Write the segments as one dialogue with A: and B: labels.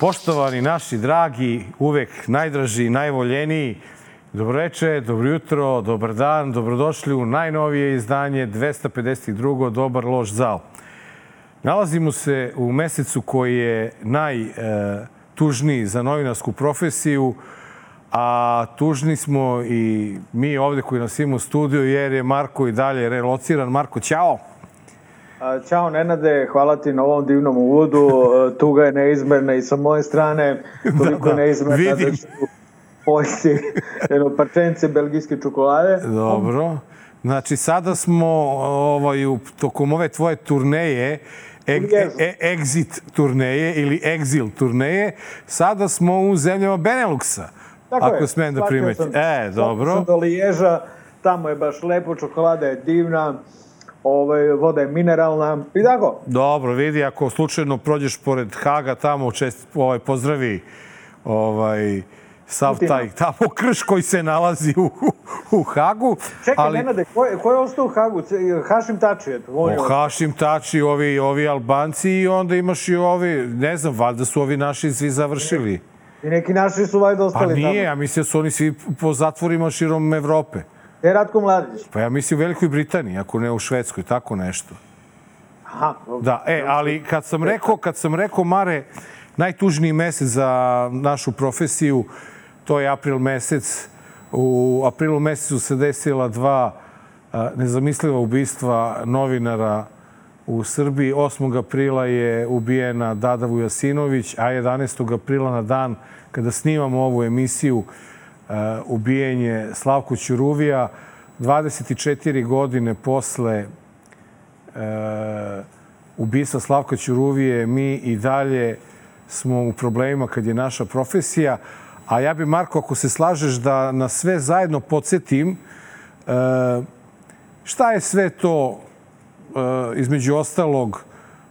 A: Poštovani naši dragi, uvek najdraži, najvoljeniji, dobroveče, dobro jutro, dobar dan, dobrodošli u najnovije izdanje 252. Dobar loš zal. Nalazimo se u mesecu koji je najtužniji za novinarsku profesiju, a tužni smo i mi ovde koji nas imamo u studiju jer je Marko i dalje relociran. Marko, ćao!
B: Ćao Nenade, hvala ti na ovom divnom uvodu. Tuga je neizmerna i sa moje strane, toliko da, da. neizmerna Vidim. da ću pojesti jedno parčence belgijske čokolade.
A: Dobro. Znači, sada smo ovaj, u, tokom ove tvoje turneje, e, e, exit turneje ili exil turneje, sada smo u zemljama Beneluxa. Tako ako je. smem da primetim. E, dobro.
B: Sam do Liježa, tamo je baš lepo, čokolada je divna ovaj, voda je mineralna i tako.
A: Dobro, vidi, ako slučajno prođeš pored Haga, tamo čest, ovaj, pozdravi ovaj, sav Putina. taj tamo krš koji se nalazi u, u Hagu.
B: Čekaj, ali... Nenade, ko je, ko je ostao u Hagu? Hašim Tači, eto.
A: O, Hašim Tači, ovi, ovi Albanci i onda imaš i ovi, ne znam, valjda su ovi naši svi završili.
B: I neki naši su valjda ostali
A: tamo. Pa nije, tamo. ja mislim da su oni svi po zatvorima širom Evrope.
B: Je Ratko Mladić?
A: Pa ja mislim u Velikoj Britaniji, ako ne u Švedskoj, tako nešto. Aha. Da, e, ali kad sam rekao, kad sam rekao, Mare, najtužniji mesec za našu profesiju, to je april mesec. U aprilu mesecu se desila dva nezamisliva ubistva novinara u Srbiji. 8. aprila je ubijena Dada Vujasinović, a 11. aprila na dan kada snimamo ovu emisiju ubijenje Slavko Ćuruvija 24 godine posle uh, ubistva Slavka Ćuruvije mi i dalje smo u problemima kad je naša profesija. A ja bi, Marko, ako se slažeš da na sve zajedno podsjetim uh, šta je sve to između ostalog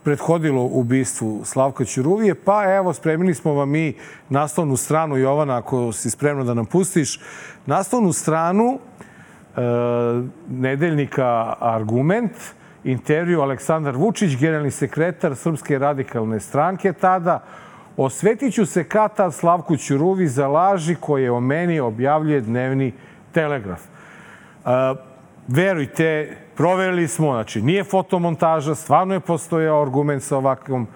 A: prethodilo ubistvu Slavka Ćuruvije, pa evo, spremili smo vam i naslovnu stranu, Jovana, ako si spremna da nam pustiš, naslovnu stranu e, nedeljnika Argument, intervju Aleksandar Vučić, generalni sekretar Srpske radikalne stranke tada, Osvetiću se kata Slavku Ćuruvi za laži koje o meni objavljuje dnevni telegraf. E, verujte, Proverili smo, znači nije fotomontaža, stvarno je postojao argument sa ovakvom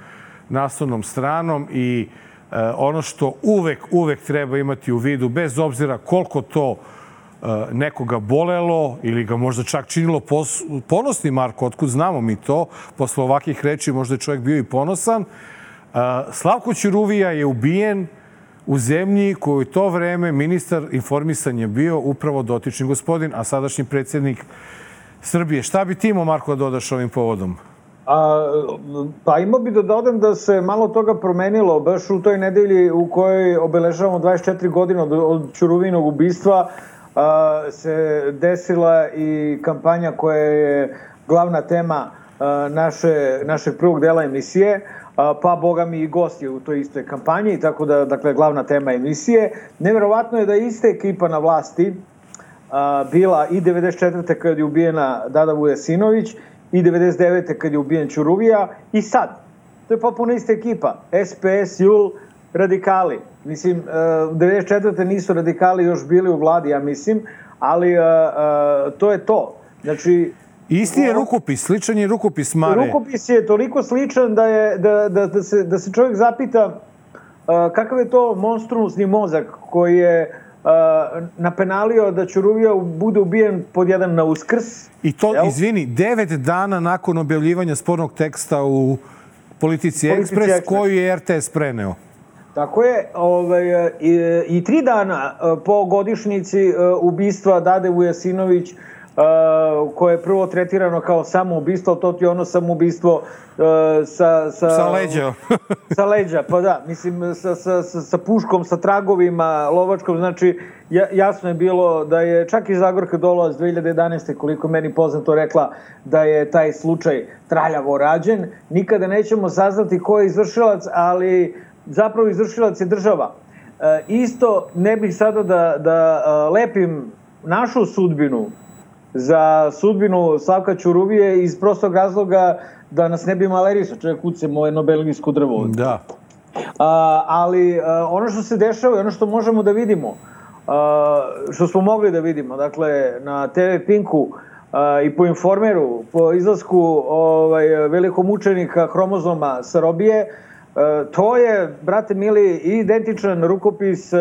A: naslovnom stranom i e, ono što uvek, uvek treba imati u vidu, bez obzira koliko to e, nekoga bolelo ili ga možda čak činilo pos, ponosni Marko, otkud znamo mi to, posle ovakih reči možda je čovjek bio i ponosan. E, Slavko Ćuruvija je ubijen u zemlji koju to vreme ministar informisanja bio upravo dotični gospodin, a sadašnji predsjednik Srbije. Šta bi ti imao, Marko, da dodaš ovim povodom?
B: A, pa imao bi da dodam da se malo toga promenilo baš u toj nedelji u kojoj obeležavamo 24 godine od, od Čuruvinog ubistva a, se desila i kampanja koja je glavna tema a, naše, našeg prvog dela emisije, a, pa boga mi i gosti u toj istoj kampanji, tako da, dakle, glavna tema emisije. Neverovatno je da iste ekipa na vlasti, a, bila i 94. kad je ubijena Dada Vujesinović i 99. kad je ubijen Čuruvija i sad. To je potpuno ista ekipa. SPS, JUL, radikali. Mislim, 94. nisu radikali još bili u vladi, ja mislim, ali to je to. Znači,
A: Isti je rukopis, sličan je rukopis Mare.
B: Rukopis je toliko sličan da, je, da, da, da, se, da se čovjek zapita uh, kakav je to monstrumusni mozak koji je napenalio da Ćuruvija bude ubijen pod jedan na uskrs.
A: I to, jel? izvini, devet dana nakon objavljivanja spornog teksta u Politici, Politici Ekspres, Ekspres, koju je RTS preneo.
B: Tako je, ovaj, i, i tri dana po godišnici ubistva Dade Vujasinović, Uh, koje je prvo tretirano kao samoubistvo, to ti je ono samoubistvo uh, sa, sa...
A: Sa leđa.
B: sa leđa, pa da, mislim, sa, sa, sa, sa puškom, sa tragovima, lovačkom, znači, ja, jasno je bilo da je čak i Zagorka Dolovac 2011. koliko meni poznato rekla da je taj slučaj traljavo rađen. Nikada nećemo saznati ko je izvršilac, ali zapravo izvršilac je država. Uh, isto ne bih sada da, da lepim našu sudbinu za sudbinu Slavka Ćuruvije iz prostog razloga da nas ne bi malerisao. Čovjek kuce moje nobelgijsko drvo.
A: Da.
B: ali ono što se dešava i ono što možemo da vidimo, što smo mogli da vidimo, dakle, na TV Pinku i po informeru, po izlasku ovaj, velikog mučenika hromozoma sa robije, to je, brate mili, identičan rukopis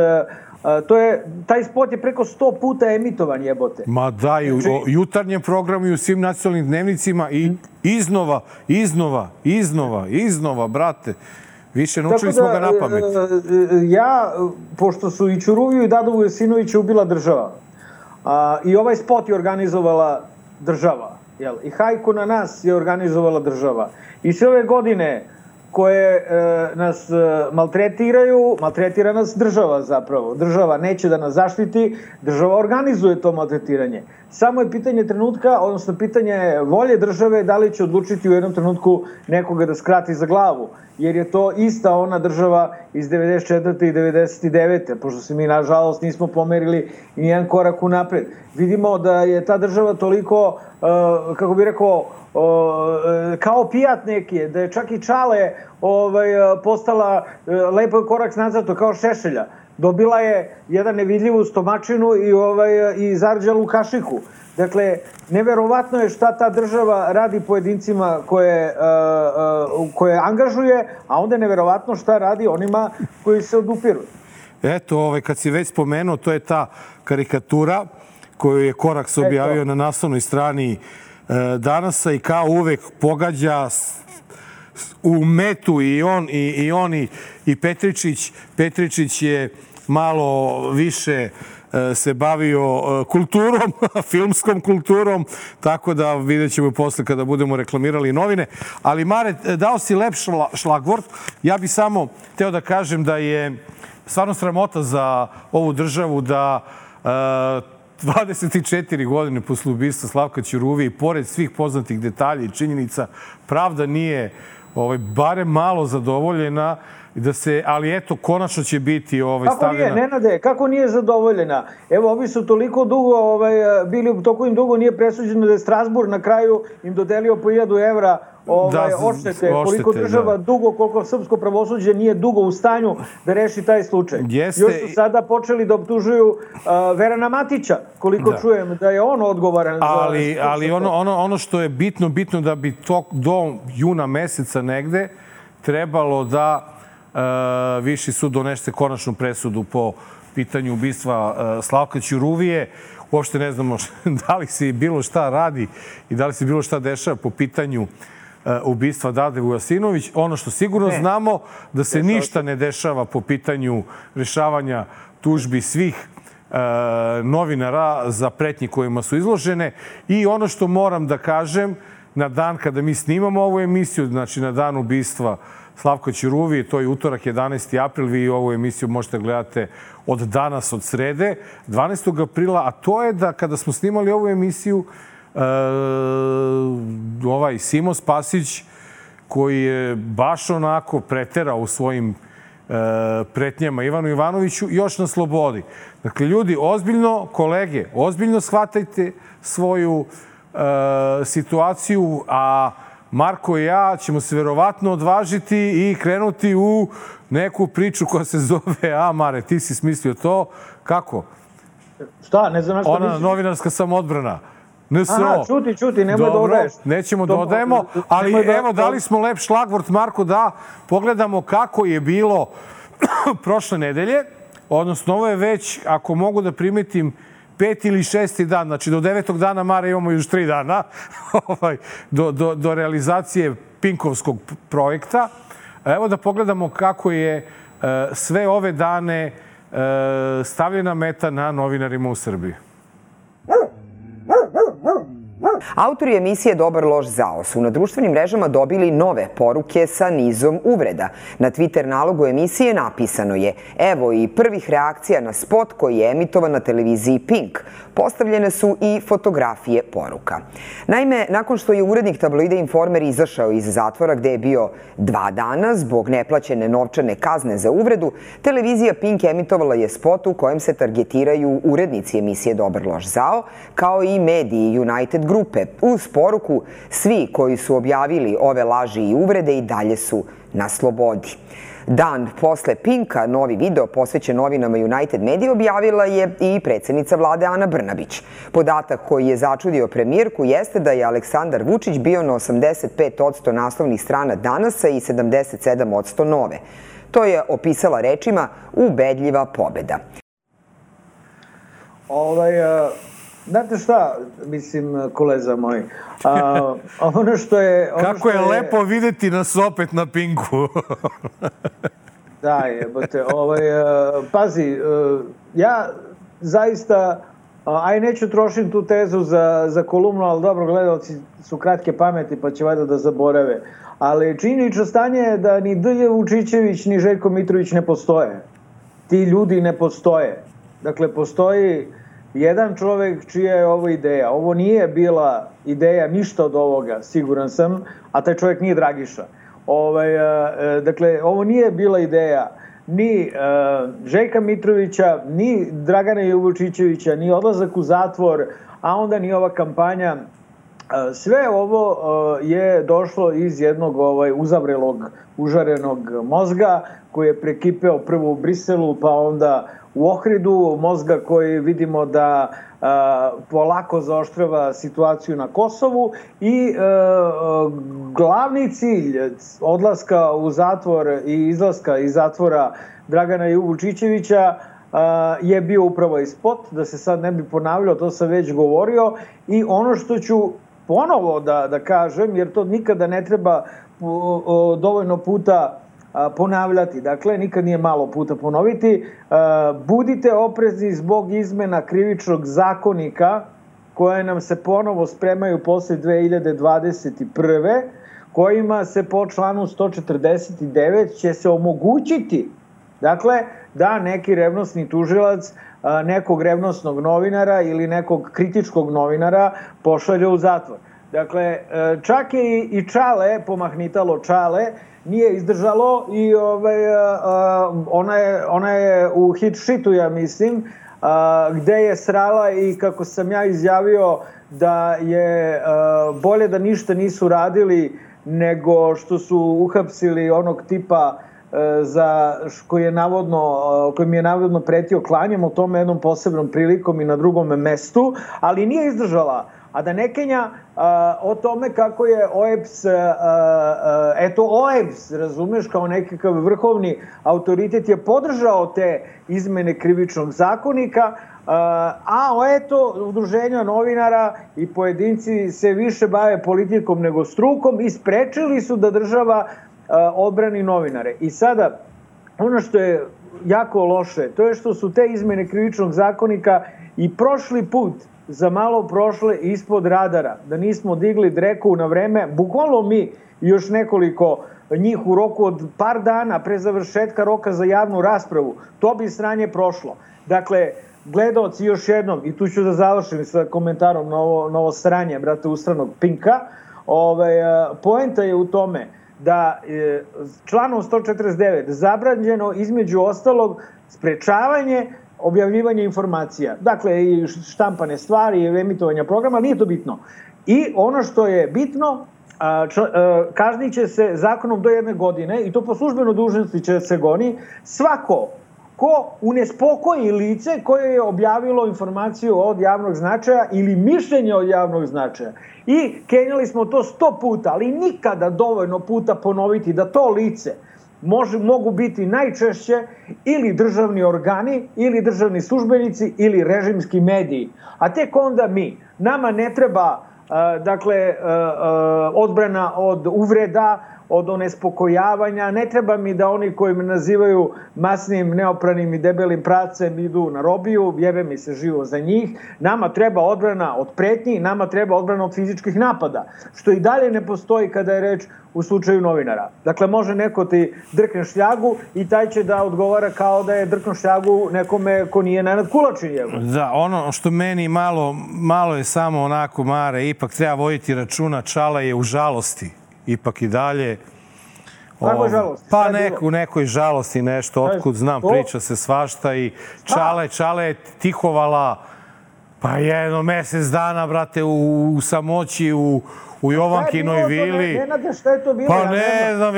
B: to je, taj spot je preko 100 puta emitovan jebote.
A: Ma da, i u znači... jutarnjem programu i u svim nacionalnim dnevnicima i iznova, iznova, iznova, iznova, brate. Više naučili da, smo ga na pamet. E,
B: e, ja, pošto su i Čuruviju i Dadovu Jesinovića ubila država, a, i ovaj spot je organizovala država, jel? i hajku na nas je organizovala država. I sve ove godine koje e, nas e, maltretiraju, maltretira nas država zapravo. Država neće da nas zaštiti, država organizuje to maltretiranje. Samo je pitanje trenutka, odnosno pitanje volje države da li će odlučiti u jednom trenutku nekoga da skrati za glavu. Jer je to ista ona država iz 94. i 99. Pošto se mi, nažalost, nismo pomerili i nijedan korak u napred. Vidimo da je ta država toliko, uh, kako bi rekao, uh, kao pijat neki, da je čak i Čale ovaj, postala uh, lepo korak nazad, kao Šešelja dobila je jedan nevidljivu stomačinu i, ovaj, i zarđalu kašiku. Dakle, neverovatno je šta ta država radi pojedincima koje, uh, uh, koje angažuje, a onda je neverovatno šta radi onima koji se odupiru.
A: Eto, ovaj, kad si već spomenuo, to je ta karikatura koju je Koraks objavio Eto. na naslovnoj strani uh, danasa i kao uvek pogađa u metu i on i, i on i, i Petričić. Petričić je malo više e, se bavio e, kulturom, filmskom kulturom, tako da vidjet ćemo posle kada budemo reklamirali novine. Ali Mare, dao si lep šlagvort. Ja bi samo teo da kažem da je stvarno sramota za ovu državu da 24 e, godine posle ubistva Slavka Ćuruvi i pored svih poznatih detalja i činjenica, pravda nije ovaj, bare malo zadovoljena da se, ali eto, konačno će biti ovaj,
B: kako
A: stavljena...
B: Kako nije, Nenade, kako nije zadovoljena? Evo, ovi su toliko dugo ovaj, bili, toliko im dugo nije presuđeno da je Strasburg na kraju im dodelio po 1000 evra ovaj, da, odštete, koliko država da. dugo, koliko srpsko pravosuđe nije dugo u stanju da reši taj slučaj. Jeste... Još su sada počeli da optužuju uh, Verana Matića, koliko da. čujem da je on odgovoran
A: ali, za... Ali ono, ono, ono što je bitno, bitno da bi to do juna meseca negde trebalo da Viši sud donese konačnu presudu po pitanju ubistva uh, Slavka Ćuruvije. Uopšte ne znamo da li se bilo šta radi i da li se bilo šta dešava po pitanju uh, ubistva Dade Vujasinović. Ono što sigurno ne. znamo da se ništa ne dešava po pitanju rešavanja tužbi svih novinara za pretnje kojima su izložene. I ono što moram da kažem, na dan kada mi snimamo ovu emisiju, znači na dan ubistva uh, Slavko Ćuruvi, to je utorak 11. april, vi ovu emisiju možete gledate od danas, od srede, 12. aprila, a to je da kada smo snimali ovu emisiju, e, ovaj Simo Spasić, koji je baš onako preterao u svojim e, pretnjama Ivanu Ivanoviću, još na slobodi. Dakle, ljudi, ozbiljno, kolege, ozbiljno shvatajte svoju e, situaciju, a Marko i ja ćemo se verovatno odvažiti i krenuti u neku priču koja se zove A, Mare, ti si smislio to. Kako?
B: Šta? Ne znam na što
A: Ona misliš. novinarska samodbrana.
B: NSO. Aha, čuti, čuti, nemoj da Dobro, da odaješ.
A: Nećemo da odajemo, ali da, evo, dali smo lep šlagvort, Marko, da pogledamo kako je bilo prošle nedelje. Odnosno, ovo je već, ako mogu da primetim, peti ili šesti dan, znači do devetog dana Mara imamo još tri dana ovaj, do, do, do realizacije Pinkovskog projekta. Evo da pogledamo kako je e, sve ove dane e, stavljena meta na novinarima u Srbiji.
C: Autori emisije Dobar loš zao su na društvenim mrežama dobili nove poruke sa nizom uvreda. Na Twitter nalogu emisije napisano je Evo i prvih reakcija na spot koji je emitovan na televiziji Pink. Postavljene su i fotografije poruka. Naime, nakon što je urednik tabloide Informer izašao iz zatvora gde je bio dva dana zbog neplaćene novčane kazne za uvredu, televizija Pink emitovala je spot u kojem se targetiraju urednici emisije Dobar loš zao, kao i mediji United grupe, uz poruku svi koji su objavili ove laži i uvrede i dalje su na slobodi. Dan posle Pinka novi video posvećen novinama United Media objavila je i predsednica vlade Ana Brnabić. Podatak koji je začudio premijerku jeste da je Aleksandar Vučić bio na 85% naslovnih strana danasa i 77% nove. To je opisala rečima ubedljiva pobeda.
B: Ovaj, a, znate šta, mislim, koleza moj, a, ono što je... Ono
A: Kako
B: što
A: je, je lepo videti nas opet na Pinku.
B: da, jebote, ovaj, a, pazi, a, ja zaista, a, aj neću trošim tu tezu za, za kolumnu, ali dobro, gledalci su kratke pameti pa će valjda da zaborave. Ali činjenično stanje je da ni Dlje Vučićević ni Željko Mitrović ne postoje. Ti ljudi ne postoje. Dakle, postoji jedan čovek čija je ovo ideja. Ovo nije bila ideja ništa od ovoga, siguran sam, a taj čovek nije Dragiša. Ovaj, e, dakle, ovo nije bila ideja ni e, Željka Mitrovića, ni Dragana Jovučićevića, ni odlazak u zatvor, a onda ni ova kampanja e, Sve ovo je došlo iz jednog ovaj uzavrelog, užarenog mozga koji je prekipeo prvo u Briselu, pa onda u Ohridu, mozga koji vidimo da polako zaoštrava situaciju na Kosovu i glavni cilj odlaska u zatvor i izlaska iz zatvora Dragana Juvučićevića je bio upravo i spot, da se sad ne bi ponavljao, to sam već govorio. I ono što ću ponovo da, da kažem, jer to nikada ne treba dovoljno puta ponavljati. Dakle, nikad nije malo puta ponoviti. Budite oprezni zbog izmena krivičnog zakonika koje nam se ponovo spremaju posle 2021 kojima se po članu 149 će se omogućiti dakle da neki revnosni tužilac nekog revnosnog novinara ili nekog kritičkog novinara pošalje u zatvor. Dakle, e, čak je i Čale, pomahnitalo Čale, nije izdržalo i ovaj, a, ona, je, ona je u hit shitu, ja mislim, gde je srala i kako sam ja izjavio da je bolje da ništa nisu radili nego što su uhapsili onog tipa za koji je navodno kojim je navodno pretio klanjem o tome jednom posebnom prilikom i na drugom mestu, ali nije izdržala. A da ne kenja a, o tome kako je OEPS, a, a, eto OEPS, razumeš, kao nekakav vrhovni autoritet je podržao te izmene krivičnog zakonika, a eto, udruženja novinara i pojedinci se više bave politikom nego strukom i sprečili su da država odbrani novinare. I sada, ono što je jako loše, to je što su te izmene krivičnog zakonika i prošli put za malo prošle ispod radara, da nismo digli dreku na vreme, bukvalno mi još nekoliko njih u roku od par dana pre završetka roka za javnu raspravu, to bi sranje prošlo. Dakle, gledalci još jednom, i tu ću da završim sa komentarom na ovo, na ovo sranje, brate, ustranog Pinka, ovaj, poenta je u tome da je članom 149 zabranjeno između ostalog sprečavanje objavljivanje informacija. Dakle, i štampane stvari, i emitovanja programa, nije to bitno. I ono što je bitno, kaznit će se zakonom do jedne godine, i to po službenoj dužnosti će se goni, svako ko unespokoji lice koje je objavilo informaciju od javnog značaja ili mišljenje od javnog značaja. I kenjali smo to sto puta, ali nikada dovoljno puta ponoviti da to lice može, mogu biti najčešće ili državni organi, ili državni službenici, ili režimski mediji. A tek onda mi. Nama ne treba, dakle, odbrana od uvreda, od onespokojavanja. Ne treba mi da oni koji me nazivaju masnim, neopranim i debelim pracem idu na robiju, jebe mi se živo za njih. Nama treba odbrana od pretnji, nama treba odbrana od fizičkih napada, što i dalje ne postoji kada je reč u slučaju novinara. Dakle, može neko ti drkne šljagu i taj će da odgovara kao da je drkno šljagu nekome ko nije Nenad Kulačin. Je.
A: Da, ono što meni malo, malo je samo onako, Mare, ipak treba voditi računa, Čala je u žalosti ipak i dalje.
B: Kako žalosti?
A: Pa neku, nekoj žalosti nešto, otkud znam, priča se svašta i Čale, Čale je tihovala pa jedno mesec dana, brate, u, u samoći, u, u Jovankinoj vili.
B: Ne, ne, šta je to bilo?
A: Pa ne znam,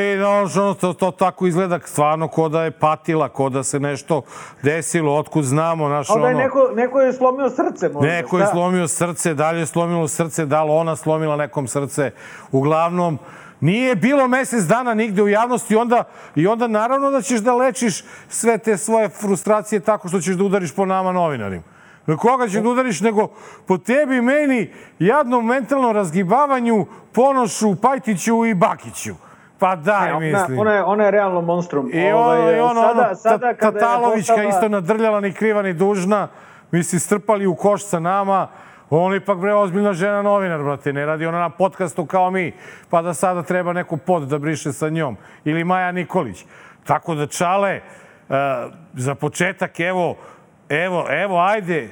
A: ono, to, to tako izgleda stvarno ko da je patila, ko da se nešto desilo, otkud znamo, naš
B: ono...
A: Da
B: je neko, neko je slomio srce, možda.
A: Neko je slomio srce, dalje je slomilo srce, da li ona slomila nekom srce. Uglavnom, Nije bilo mesec dana nigde u javnosti onda, i onda naravno da ćeš da lečiš sve te svoje frustracije tako što ćeš da udariš po nama novinarima. Koga ćeš da udariš nego po tebi, meni, jadnom mentalnom razgibavanju, Ponošu, Pajtiću i Bakiću. Pa daj, ne, mislim.
B: Ona je, ona je realno monstrum.
A: I ono, ovaj, i ono, sada, ono, sada Tatalovićka postala... isto nadrljala ni kriva ni dužna. Mi si strpali u koš sa nama. On ipak, bre, ozbiljna žena novinar, brate. Ne radi ona na podcastu kao mi, pa da sada treba neku pod da briše sa njom. Ili Maja Nikolić. Tako da, Čale, uh, za početak, evo, evo, evo, ajde.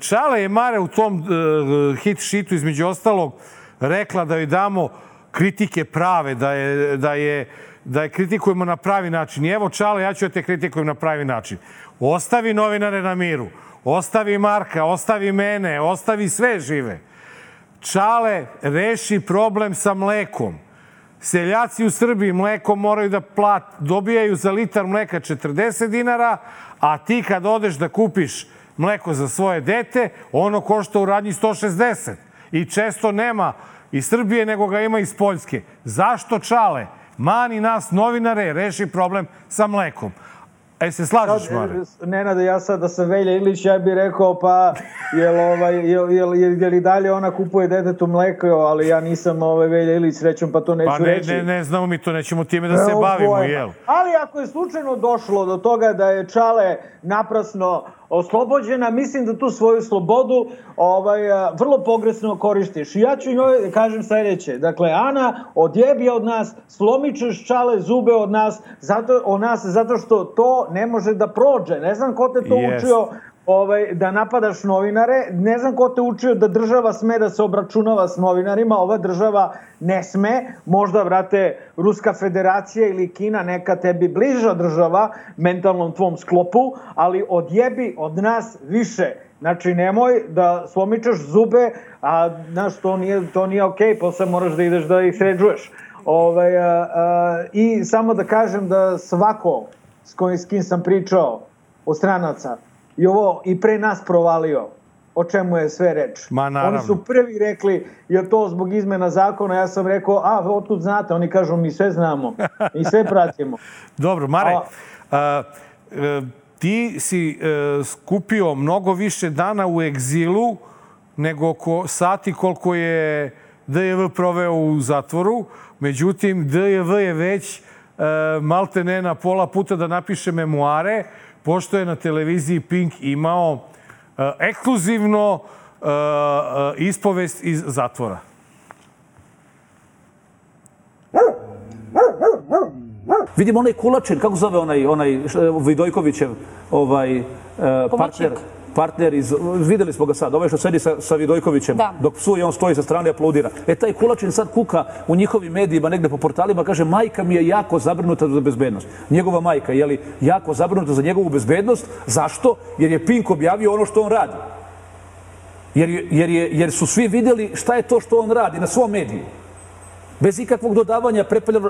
A: Čale je Mare u tom uh, hit šitu, između ostalog, rekla da joj damo kritike prave, da je, da je, da je kritikujemo na pravi način. I evo, Čale, ja ću da te kritikujem na pravi način. Ostavi novinare na miru ostavi Marka, ostavi mene, ostavi sve žive. Čale, reši problem sa mlekom. Seljaci u Srbiji mleko moraju da plat, dobijaju za litar mleka 40 dinara, a ti kad odeš da kupiš mleko za svoje dete, ono košta u radnji 160. I često nema iz Srbije, nego ga ima iz Poljske. Zašto čale? Mani nas, novinare, reši problem sa mlekom. E, se slažeš, Mare?
B: Nenade, ja sad da sam Velja Ilić, ja bih rekao, pa, jel, ovaj, jel, jel, jel, jel i dalje ona kupuje detetu mleko, ali ja nisam ovaj, Velja Ilić, srećom, pa to neću
A: pa ne,
B: reći.
A: Ne, ne znamo mi to, nećemo time da se bavimo, jel?
B: Ali ako je slučajno došlo do toga da je Čale naprasno oslobođena, mislim da tu svoju slobodu ovaj, vrlo pogresno koristiš. I ja ću njoj kažem sledeće. Dakle, Ana, odjebi od nas, slomičeš čale zube od nas, zato, o nas, zato što to ne može da prođe. Ne znam ko te to yes. učio ovaj, da napadaš novinare. Ne znam ko te učio da država sme da se obračunava s novinarima. Ova država ne sme. Možda, vrate, Ruska federacija ili Kina, neka tebi bliža država mentalnom tvom sklopu, ali odjebi od nas više. Znači, nemoj da slomičaš zube, a znaš, to nije, to nije okej, okay, posle moraš da ideš da ih sređuješ. Ovaj, a, a, I samo da kažem da svako s kojim s kim sam pričao od stranaca i ovo i pre nas provalio o čemu je sve reč.
A: Ma, naravno.
B: Oni su prvi rekli, je to zbog izmena zakona, ja sam rekao, a, otkud znate? Oni kažu, mi sve znamo, mi sve pratimo.
A: Dobro, Mare, a, a, a, ti si a, skupio mnogo više dana u egzilu nego ko, sati koliko je DJV proveo u zatvoru. Međutim, DJV je već a, malte ne na pola puta da napiše memoare, pošto je na televiziji Pink imao uh, ekskluzivno uh, uh, ispovest iz zatvora.
D: Vidim onaj Kulačin, kako zove onaj, onaj Vidojkovićev ovaj, partner, partner iz, videli smo ga sad, ovaj što sedi sa, sa Vidojkovićem, da. dok psuje, on stoji sa strane i aplaudira. E, taj Kulačin sad kuka u njihovim medijima, negde po portalima, kaže, majka mi je jako zabrinuta za bezbednost. Njegova majka, je li jako zabrinuta za njegovu bezbednost? Zašto? Jer je Pink objavio ono što on radi. Jer, jer, je, jer su svi videli šta je to što on radi na svom mediju. Bez ikakvog dodavanja,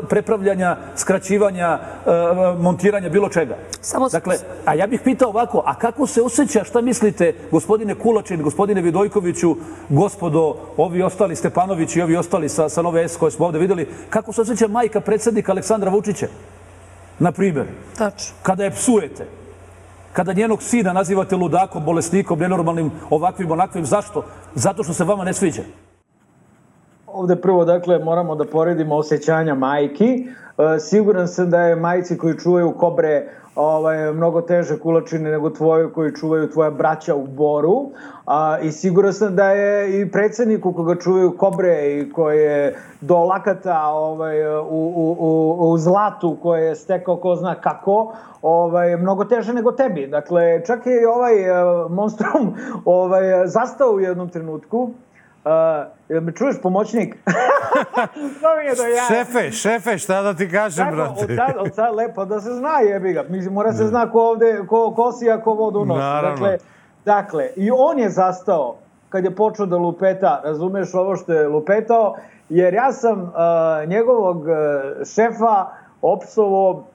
D: prepravljanja, skraćivanja, e, montiranja, bilo čega. Samo... Dakle, a ja bih pitao ovako, a kako se osjeća, šta mislite, gospodine Kulačin, gospodine Vidojkoviću, gospodo, ovi ostali, Stepanović i ovi ostali sa, sa Nove S koje smo ovde videli, kako se osjeća majka predsednika Aleksandra Vučića? Na primjer.
E: Tačno.
D: Kada je psujete, kada njenog sina nazivate ludakom, bolesnikom, nenormalnim, ovakvim, onakvim, zašto? Zato što se vama ne sviđa
B: ovde prvo, dakle, moramo da poredimo osjećanja majki. E, siguran sam da je majci koji čuvaju kobre ovaj, mnogo teže kulačine nego tvoje koji čuvaju tvoja braća u boru. A, I siguran sam da je i predsedniku koga čuvaju kobre i koje je do lakata ovaj, u, u, u, u zlatu koje je stekao ko zna kako, ovaj, mnogo teže nego tebi. Dakle, čak je i ovaj e, monstrum ovaj, zastao u jednom trenutku Uh, jel me čuješ, pomoćnik? to mi je da ja...
A: Šefe, šefe, šta da ti kažem,
B: Tako,
A: brate?
B: Od sad, od sad lepo da se zna, jebi ga. Mislim, mora se zna ko ovde, ko, ko si, a ko vodu nosi.
A: Naravno.
B: Dakle, dakle, i on je zastao kad je počeo da lupeta, razumeš ovo što je lupetao, jer ja sam uh, njegovog uh, šefa opsovo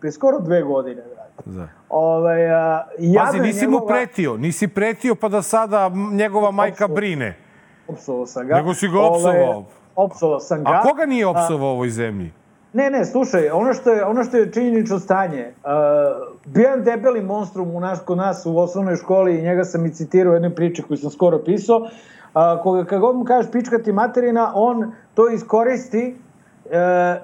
B: pre skoro dve godine. Da.
A: Ovaj, uh, ja Pazi, nisi njegova... mu pretio, nisi pretio pa da sada njegova majka Opsovo. brine.
B: Opsovao sam ga.
A: Nego si ga opsovao. Ovaj,
B: opsovao sam ga.
A: A koga nije opsovao u ovoj zemlji?
B: Ne, ne, slušaj, ono što je, ono što je činjenično stanje, uh, bio jedan debeli monstrum u naš, kod nas u osnovnoj školi i njega sam i citirao u jednoj priči koju sam skoro pisao, uh, koga, kako mu kažeš pička ti materina, on to iskoristi uh,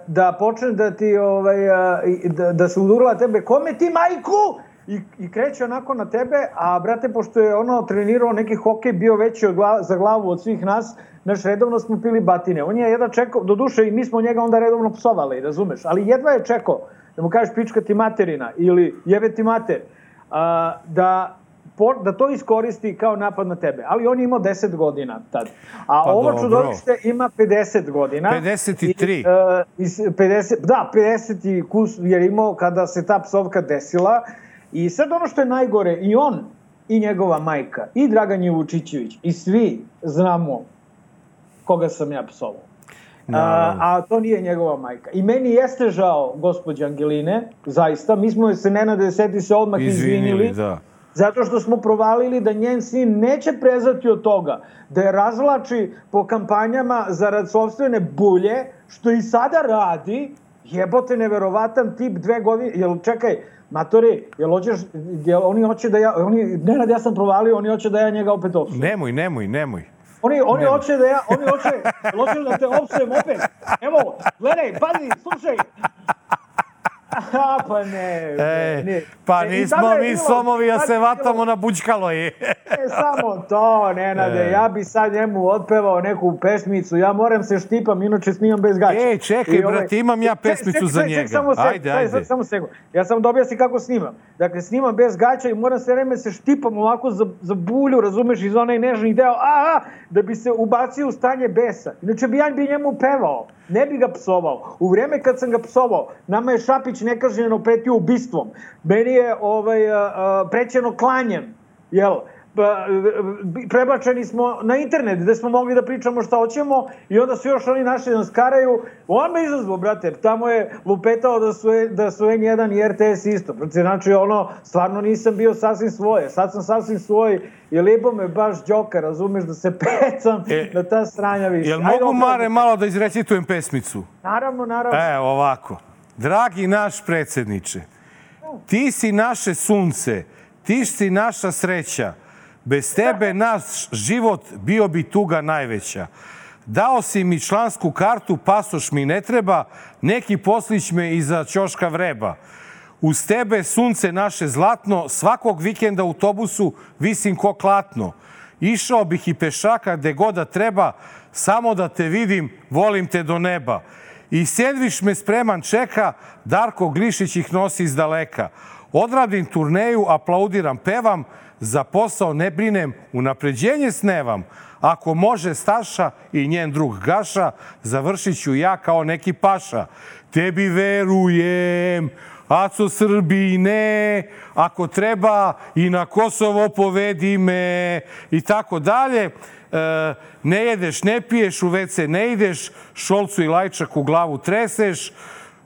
B: da počne da ti, ovaj, uh, da, da se udurla tebe, kome ti majku? I, i kreće onako na tebe, a brate, pošto je ono trenirao neki hokej, bio veći od glav, za glavu od svih nas, Znaš, redovno smo pili batine. On je jedva čekao, do duše i mi smo njega onda redovno psovali, razumeš? Ali jedva je čekao da mu kažeš pička ti materina ili jebe ti mater, a, da da to iskoristi kao napad na tebe. Ali on je imao 10 godina tad. A pa ovo čudovište ima 50 godina.
A: 53. I,
B: uh, iz 50, da, 50 i kus je imao kada se ta psovka desila. I sad ono što je najgore, i on, i njegova majka, i Dragan Jevučićević, i svi znamo koga sam ja psovao. No. A, a to nije njegova majka. I meni jeste žao gospođe Angeline, zaista. Mi smo se Nenade Seti se odmah izvinili. izvinili da. Zato što smo provalili da njen sin neće prezati od toga, da je razvlači po kampanjama zarad sobstvene bulje, što i sada radi, jebote neverovatan tip dve godine, jel čekaj, Matori, jel hoćeš, jel oni hoće da ja, oni, Nenad, ja sam provalio, oni hoće da ja njega opet opsujem.
A: Nemoj, nemoj, nemoj.
B: Oni, oni hoće da ja, oni hoće, hoće da te opsujem opet. Evo, gledaj, pazi, slušaj. Pa ne, e,
A: ne. Pa e, nismo mi somovi, ja se vatamo na buđkalo je.
B: e, samo to, Nenade. E. Ja bi sad njemu otpevao neku pesmicu. Ja moram se štipam, inače snimam bez gaća.
A: Ej, čekaj, ovaj, brate, imam ja pesmicu ček, ček, za njega. Ček, samo ajde, ajde.
B: Samo sekund. Ja sam dobio si kako snimam. Dakle, snimam bez gaća i moram sve vreme se štipam ovako za, za bulju, razumeš, iz onaj nežni deo, a, a, da bi se ubacio u stanje besa. Inače bi ja bi njemu pevao ne bi ga psovao. U vreme kad sam ga psovao, nama je Šapić nekažnjeno pretio ubistvom. Meni je ovaj, prećeno klanjem, jel? Pa, prebačeni smo na internet gde smo mogli da pričamo šta hoćemo i onda su još oni našli da nas karaju. On me izazvao, brate, tamo je lupetao da su, da su N1 i RTS isto. Znači, ono, stvarno nisam bio sasvim svoje. Sad sam sasvim svoj i libo me baš džoka, razumeš, da se pecam e, na ta stranja više.
A: Jel mogu, Mare, malo da izrecitujem pesmicu?
B: Naravno, naravno.
A: E, ovako. Dragi naš predsedniče, ti si naše sunce, ti si naša sreća, Bez tebe naš život bio bi tuga najveća. Dao si mi člansku kartu, pasoš mi ne treba, neki poslić me iza ćoška vreba. Uz tebe sunce naše zlatno, svakog vikenda u autobusu visim ko klatno. Išao bih i pešaka gde god da treba, samo da te vidim, volim te do neba. I sendviš me spreman čeka, Darko Glišić ih nosi iz daleka. Odradim turneju, aplaudiram, pevam, za posao ne brinem, unapređenje snevam. Ako može Staša i njen drug Gaša, završit ću ja kao neki paša. Tebi verujem, Aco Srbine, ako treba i na Kosovo povedi me i tako dalje. E, ne jedeš, ne piješ, u WC ne ideš, Šolcu i Lajčak u glavu treseš,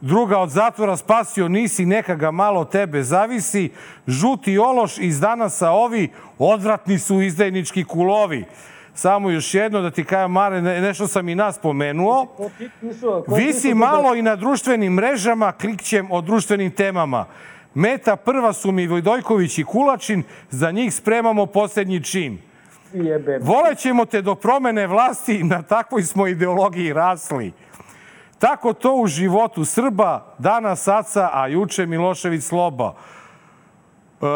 A: druga od zatvora spasio nisi, neka ga malo tebe zavisi, žuti ološ iz danasa ovi, odvratni su izdajnički kulovi. Samo još jedno da ti kajem, Mare, nešto sam i nas pomenuo. Visi malo i na društvenim mrežama, klikćem o društvenim temama. Meta prva su mi Vojdojković i Kulačin, za njih spremamo posljednji čin. Volećemo te do promene vlasti, na takvoj smo ideologiji rasli. Tako to u životu Srba, danas Aca, a juče Milošević Sloba. E,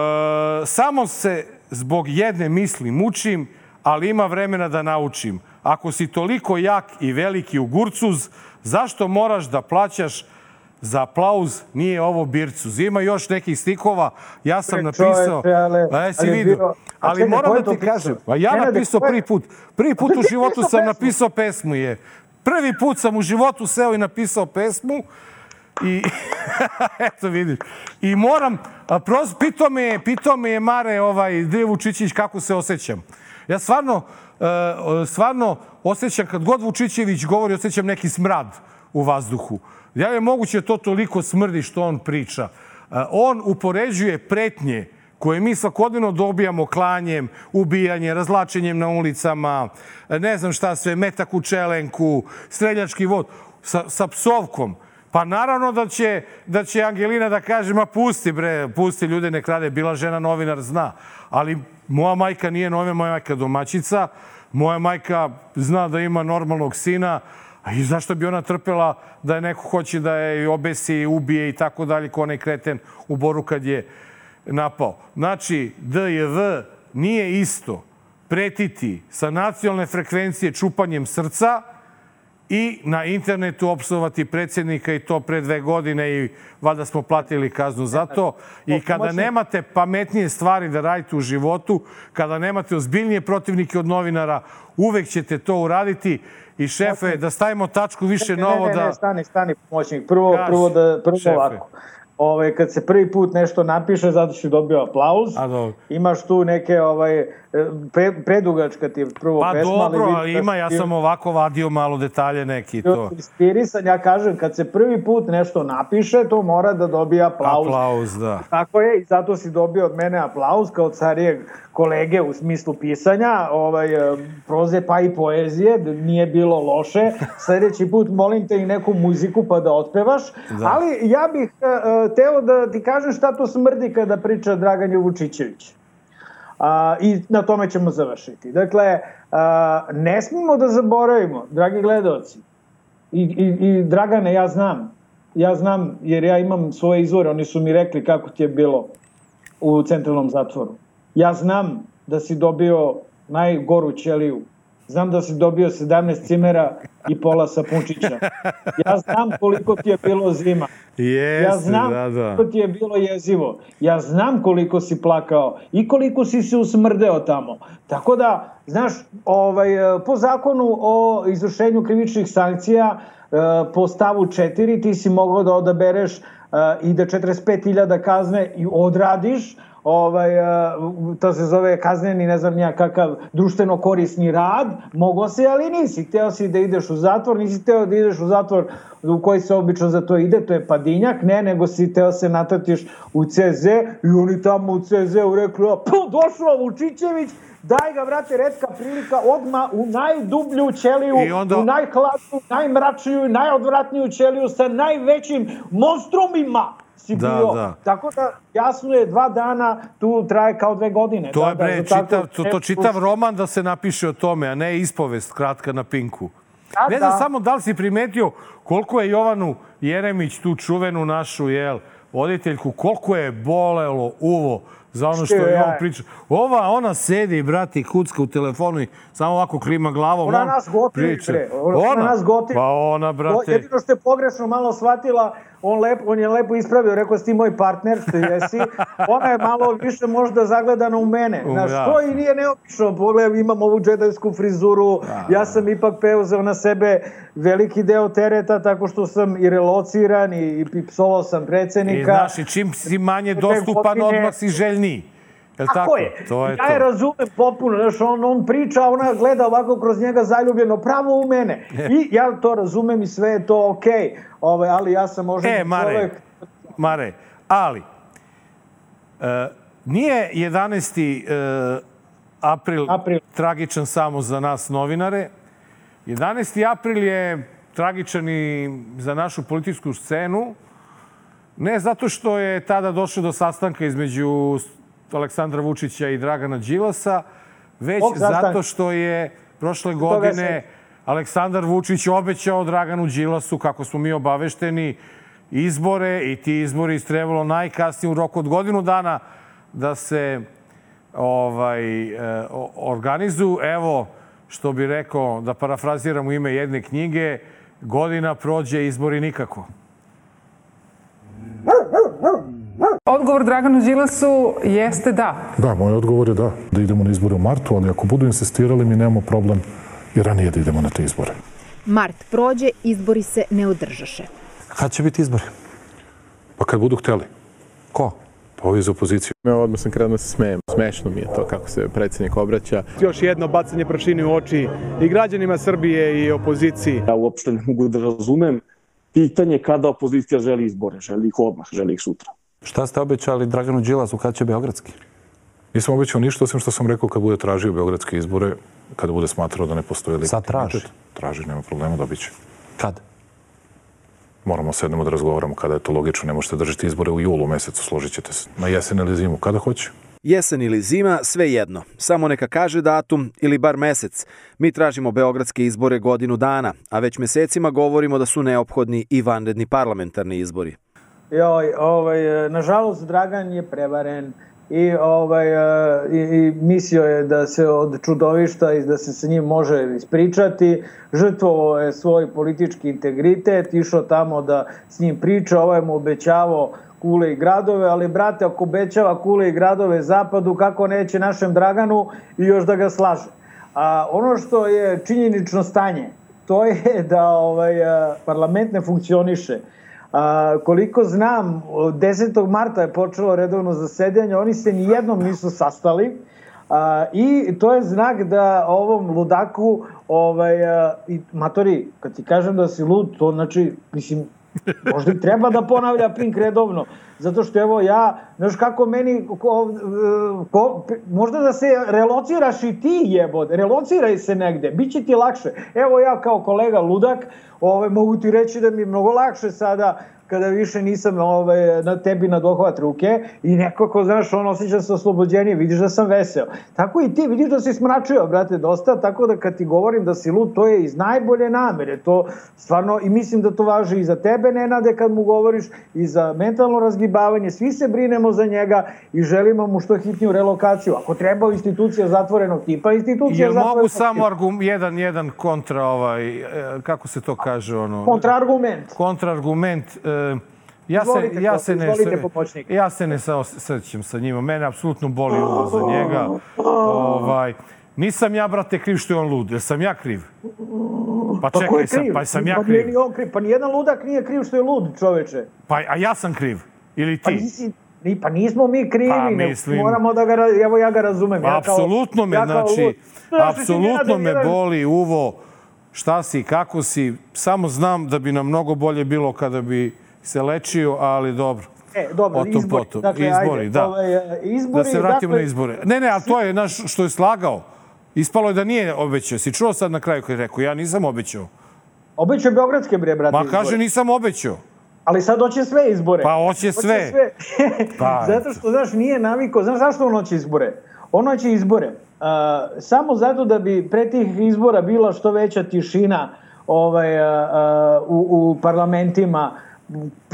A: samo se zbog jedne misli mučim, ali ima vremena da naučim. Ako si toliko jak i veliki u Gurcuz, zašto moraš da plaćaš za aplauz nije ovo Bircuz. Ima još nekih stikova, ja sam napisao...
B: ali,
A: e, si ali, vidio. ali moram da ti kažem, a ja napisao prvi put. Prvi put u životu sam napisao pesmu je Prvi put sam u životu seo i napisao pesmu i eto vidiš. I moram, a pitao me, pitao me je Mare ovaj, Dve Vučićić kako se osjećam. Ja stvarno, e, stvarno osjećam, kad god Vučićević govori, osjećam neki smrad u vazduhu. Ja je moguće to toliko smrdi što on priča. E, on upoređuje pretnje koje mi svakodnevno dobijamo klanjem, ubijanje, razlačenjem na ulicama, ne znam šta sve, metak u čelenku, streljački vod, sa, sa psovkom. Pa naravno da će, da će Angelina da kaže, ma pusti bre, pusti ljude, ne krade, bila žena novinar, zna. Ali moja majka nije novinar, moja majka domaćica, moja majka zna da ima normalnog sina, a i zašto bi ona trpela da je neko hoće da je obesi, ubije i tako dalje, ko onaj kreten u Boru kad je napao. Znači, DJV nije isto pretiti sa nacionalne frekvencije čupanjem srca i na internetu opsovati predsjednika i to pre dve godine i vada smo platili kaznu za to. I kada nemate pametnije stvari da radite u životu, kada nemate ozbiljnije protivnike od novinara, uvek ćete to uraditi. I šefe, da stavimo tačku više
B: ne,
A: novo
B: ne,
A: da...
B: Ne, ne, stani, stani, pomoćnik. Prvo, prvo, da, prvo šefe. ovako ovaj, kad se prvi put nešto napiše, zato si dobio aplauz.
A: A dobro.
B: Imaš tu neke, ovaj, pre, predugačka ti je prvo
A: pa
B: pesma.
A: Pa dobro, ali ima, ja sam ovako vadio malo detalje neki to.
B: Inspirisan, ja kažem, kad se prvi put nešto napiše, to mora da dobije aplauz.
A: Aplauz, da.
B: Tako je, i zato si dobio od mene aplauz kao carijeg kolege u smislu pisanja, ovaj, proze pa i poezije, nije bilo loše. Sledeći put molim te i neku muziku pa da otpevaš. Da. Ali ja bih uh, teo da ti kažem šta to smrdi kada priča Dragan Jovučićević. A, I na tome ćemo završiti. Dakle, a, ne smimo da zaboravimo, dragi gledalci, i, i, i Dragane, ja znam, ja znam, jer ja imam svoje izvore, oni su mi rekli kako ti je bilo u centralnom zatvoru. Ja znam da si dobio najgoru ćeliju. Znam da si dobio 17 cimera i pola sapunčića. Ja znam koliko ti je bilo zima.
A: Jeste,
B: ja znam
A: da, da.
B: koliko ti je bilo jezivo. Ja znam koliko si plakao i koliko si se usmrdeo tamo. Tako da, znaš, ovaj, po zakonu o izvršenju krivičnih sankcija, po stavu 4 ti si mogao da odabereš i da 45.000 kazne i odradiš, ovaj, to se zove kazneni, ne znam nija kakav društveno korisni rad, mogo se, ali nisi. Hteo si da ideš u zatvor, nisi hteo da ideš u zatvor u koji se obično za to ide, to je padinjak, ne, nego si teo se natatiš u CZ i oni tamo u CZ-u rekli, pa došao Vučićević, daj ga, vrate, redka prilika, odma u najdublju ćeliju, onda... u najhladniju, najmračniju, najodvratniju ćeliju sa najvećim monstrumima si da, bio. Da. Tako da, jasno je, dva dana tu traje kao dve godine.
A: To
B: da,
A: je, bre, da, čitav, to, to čitav roman da se napiše o tome, a ne ispovest kratka na Pinku. Da, ne znam da. samo da li si primetio koliko je Jovanu Jeremić, tu čuvenu našu, jel, voditeljku, koliko je bolelo uvo za ono što je on priča. Ova, ona sedi, brati, kucka u telefonu i samo ovako klima glavom.
B: Ona nas gotivi, bre. Ona, ona nas gotivi.
A: Pa ona, brate.
B: Jedino što je pogrešno malo shvatila, on, lep, on je lepo ispravio, rekao si ti moj partner, što jesi. Ona je malo više možda zagledana u mene. Znaš, da. to i nije neopično. Pogledaj, imam ovu džedajsku frizuru. Da, ja sam ipak preuzeo na sebe veliki deo tereta tako što sam i relociran i, i psovao sam predsednika. I
A: znaš, i čim si manje dostupan, odmah si željniji. Jel tako? tako je. To je
B: ja je razumem potpuno, znaš, on, on priča, ona gleda ovako kroz njega zaljubljeno pravo u mene. I ja to razumem i sve je to okej, okay. Ove, ali ja sam možda
A: e, Mare, čovek... Mare, ali, e, nije 11. E, april, april tragičan samo za nas novinare. 11. april je tragičan i za našu političku scenu, ne zato što je tada došlo do sastanka između Aleksandra Vučića i Dragana Đilasa, već zato što je prošle godine Aleksandar Vučić obećao Draganu Đilasu, kako smo mi obavešteni, izbore i ti izbori istrebalo najkasnije u roku od godinu dana da se ovaj, eh, organizuju. Evo, što bi rekao, da parafraziram u ime jedne knjige, godina prođe, izbori nikako.
E: Odgovor Draganu Đilasu jeste da.
F: Da, moj odgovor je da. Da idemo na izbore u martu, ali ako budu insistirali mi nemamo problem i ranije da idemo na te izbore.
G: Mart prođe, izbori se ne održaše.
H: Kad će biti izbori?
F: Pa kad budu hteli.
H: Ko?
F: Ovi iz opozicije.
H: Ja odmah sam krenuo da se smejem. Smešno mi je to kako se predsjednik obraća. Još jedno bacanje prašine u oči i građanima Srbije i opoziciji.
I: Ja uopšte ne mogu da razumem pitanje kada opozicija želi izbore. Želi ih odmah, želi ih sutra.
J: Šta ste obećali Draganu Đilasu kad će Beogradski?
F: Nisam obećao ništa, osim što sam rekao kad bude tražio Beogradske izbore, kada bude smatrao da ne postoji legitimitet.
J: Sad traži?
F: Traži, nema problema, dobit će.
J: Kad?
F: Moramo sednemo da razgovaramo kada je to logično. Ne možete držati izbore u julu mesecu, složit ćete se. Na jesen ili zimu, kada hoće.
K: Jesen ili zima, sve jedno. Samo neka kaže datum ili bar mesec. Mi tražimo beogradske izbore godinu dana, a već mesecima govorimo da su neophodni i vanredni parlamentarni izbori.
B: Joj, ovaj, nažalost, Dragan je prevaren i, ovaj, i, i mislio je da se od čudovišta i da se sa njim može ispričati. Žrtvovao je svoj politički integritet, išao tamo da s njim priča, ovaj mu obećavao kule i gradove, ali brate, ako obećava kule i gradove zapadu, kako neće našem Draganu i još da ga slaže. A ono što je činjenično stanje, to je da ovaj, parlament ne funkcioniše. A, koliko znam, 10. marta je počelo redovno zasedanje, oni se nijednom nisu sastali a, i to je znak da ovom ludaku, ovaj, a, i, matori, kad ti kažem da si lud, to znači, mislim, možda i treba da ponavlja Pink redovno, zato što evo ja, znaš kako meni, ko, ko, možda da se relociraš i ti jebod, relociraj se negde, bit će ti lakše. Evo ja kao kolega ludak, ovaj, mogu ti reći da mi je mnogo lakše sada kada više nisam ovaj, na tebi na dohvat ruke i nekako, znaš, on osjeća se oslobođenije, vidiš da sam veseo. Tako i ti, vidiš da si smračio, brate, dosta, tako da kad ti govorim da si lud, to je iz najbolje namere, to stvarno, i mislim da to važi i za tebe, Nenade, kad mu govoriš, i za mentalno razgibavanje, svi se brinemo za njega i želimo mu što hitniju relokaciju. Ako treba institucija zatvorenog tipa, institucija
A: Jel
B: zatvorenog
A: mogu samo argum, jedan, jedan kontra, ovaj, e, kako se to kaže, ono...
B: Kontraargument.
A: Kontraargument. E, ja se, ja se ne, ja se ne srećem sa njima. Mene apsolutno boli uvo za njega. Ovaj, nisam ja, brate, kriv što je on lud. Jer sam ja kriv. Pa
B: Pa
A: čekaj sam,
B: kriv?
A: pa sam ja
B: Pa nije
A: kriv.
B: ni on kriv. Pa nijedan ludak nije kriv što je lud, čoveče.
A: Pa, a ja sam kriv. Ili
B: Pa
A: ti.
B: nisi, ni, pa nismo mi krivi,
A: Pa, mislim-
B: moramo da ga, evo ja ga razumem.
A: Pa,
B: ja kao,
A: apsolutno me,
B: ja kao
A: znači,
B: lud. Ti
A: apsolutno me boli uvo šta si, kako si. Samo znam da bi nam mnogo bolje bilo kada bi se lečio, ali dobro.
B: E, dobro,
A: O tom
B: izbori.
A: potom.
B: Dakle,
A: izbori,
B: ajde,
A: da.
B: ovaj, e, izbori,
A: da se vratimo
B: dakle,
A: na izbore. Ne, ne, ali to je naš što je slagao. Ispalo je da nije obećao. Si čuo sad na kraju kad je rekao, ja nisam obećao.
B: Obećao je Beogradske bre, brate,
A: Ma kaže, nisam obećao.
B: Ali sad hoće sve izbore.
A: Pa hoće sve. Pa,
B: zato što, znaš, nije naviko. Znaš zašto on hoće izbore? On hoće izbore. Uh, samo zato da bi pre tih izbora bila što veća tišina ovaj, uh, u, u parlamentima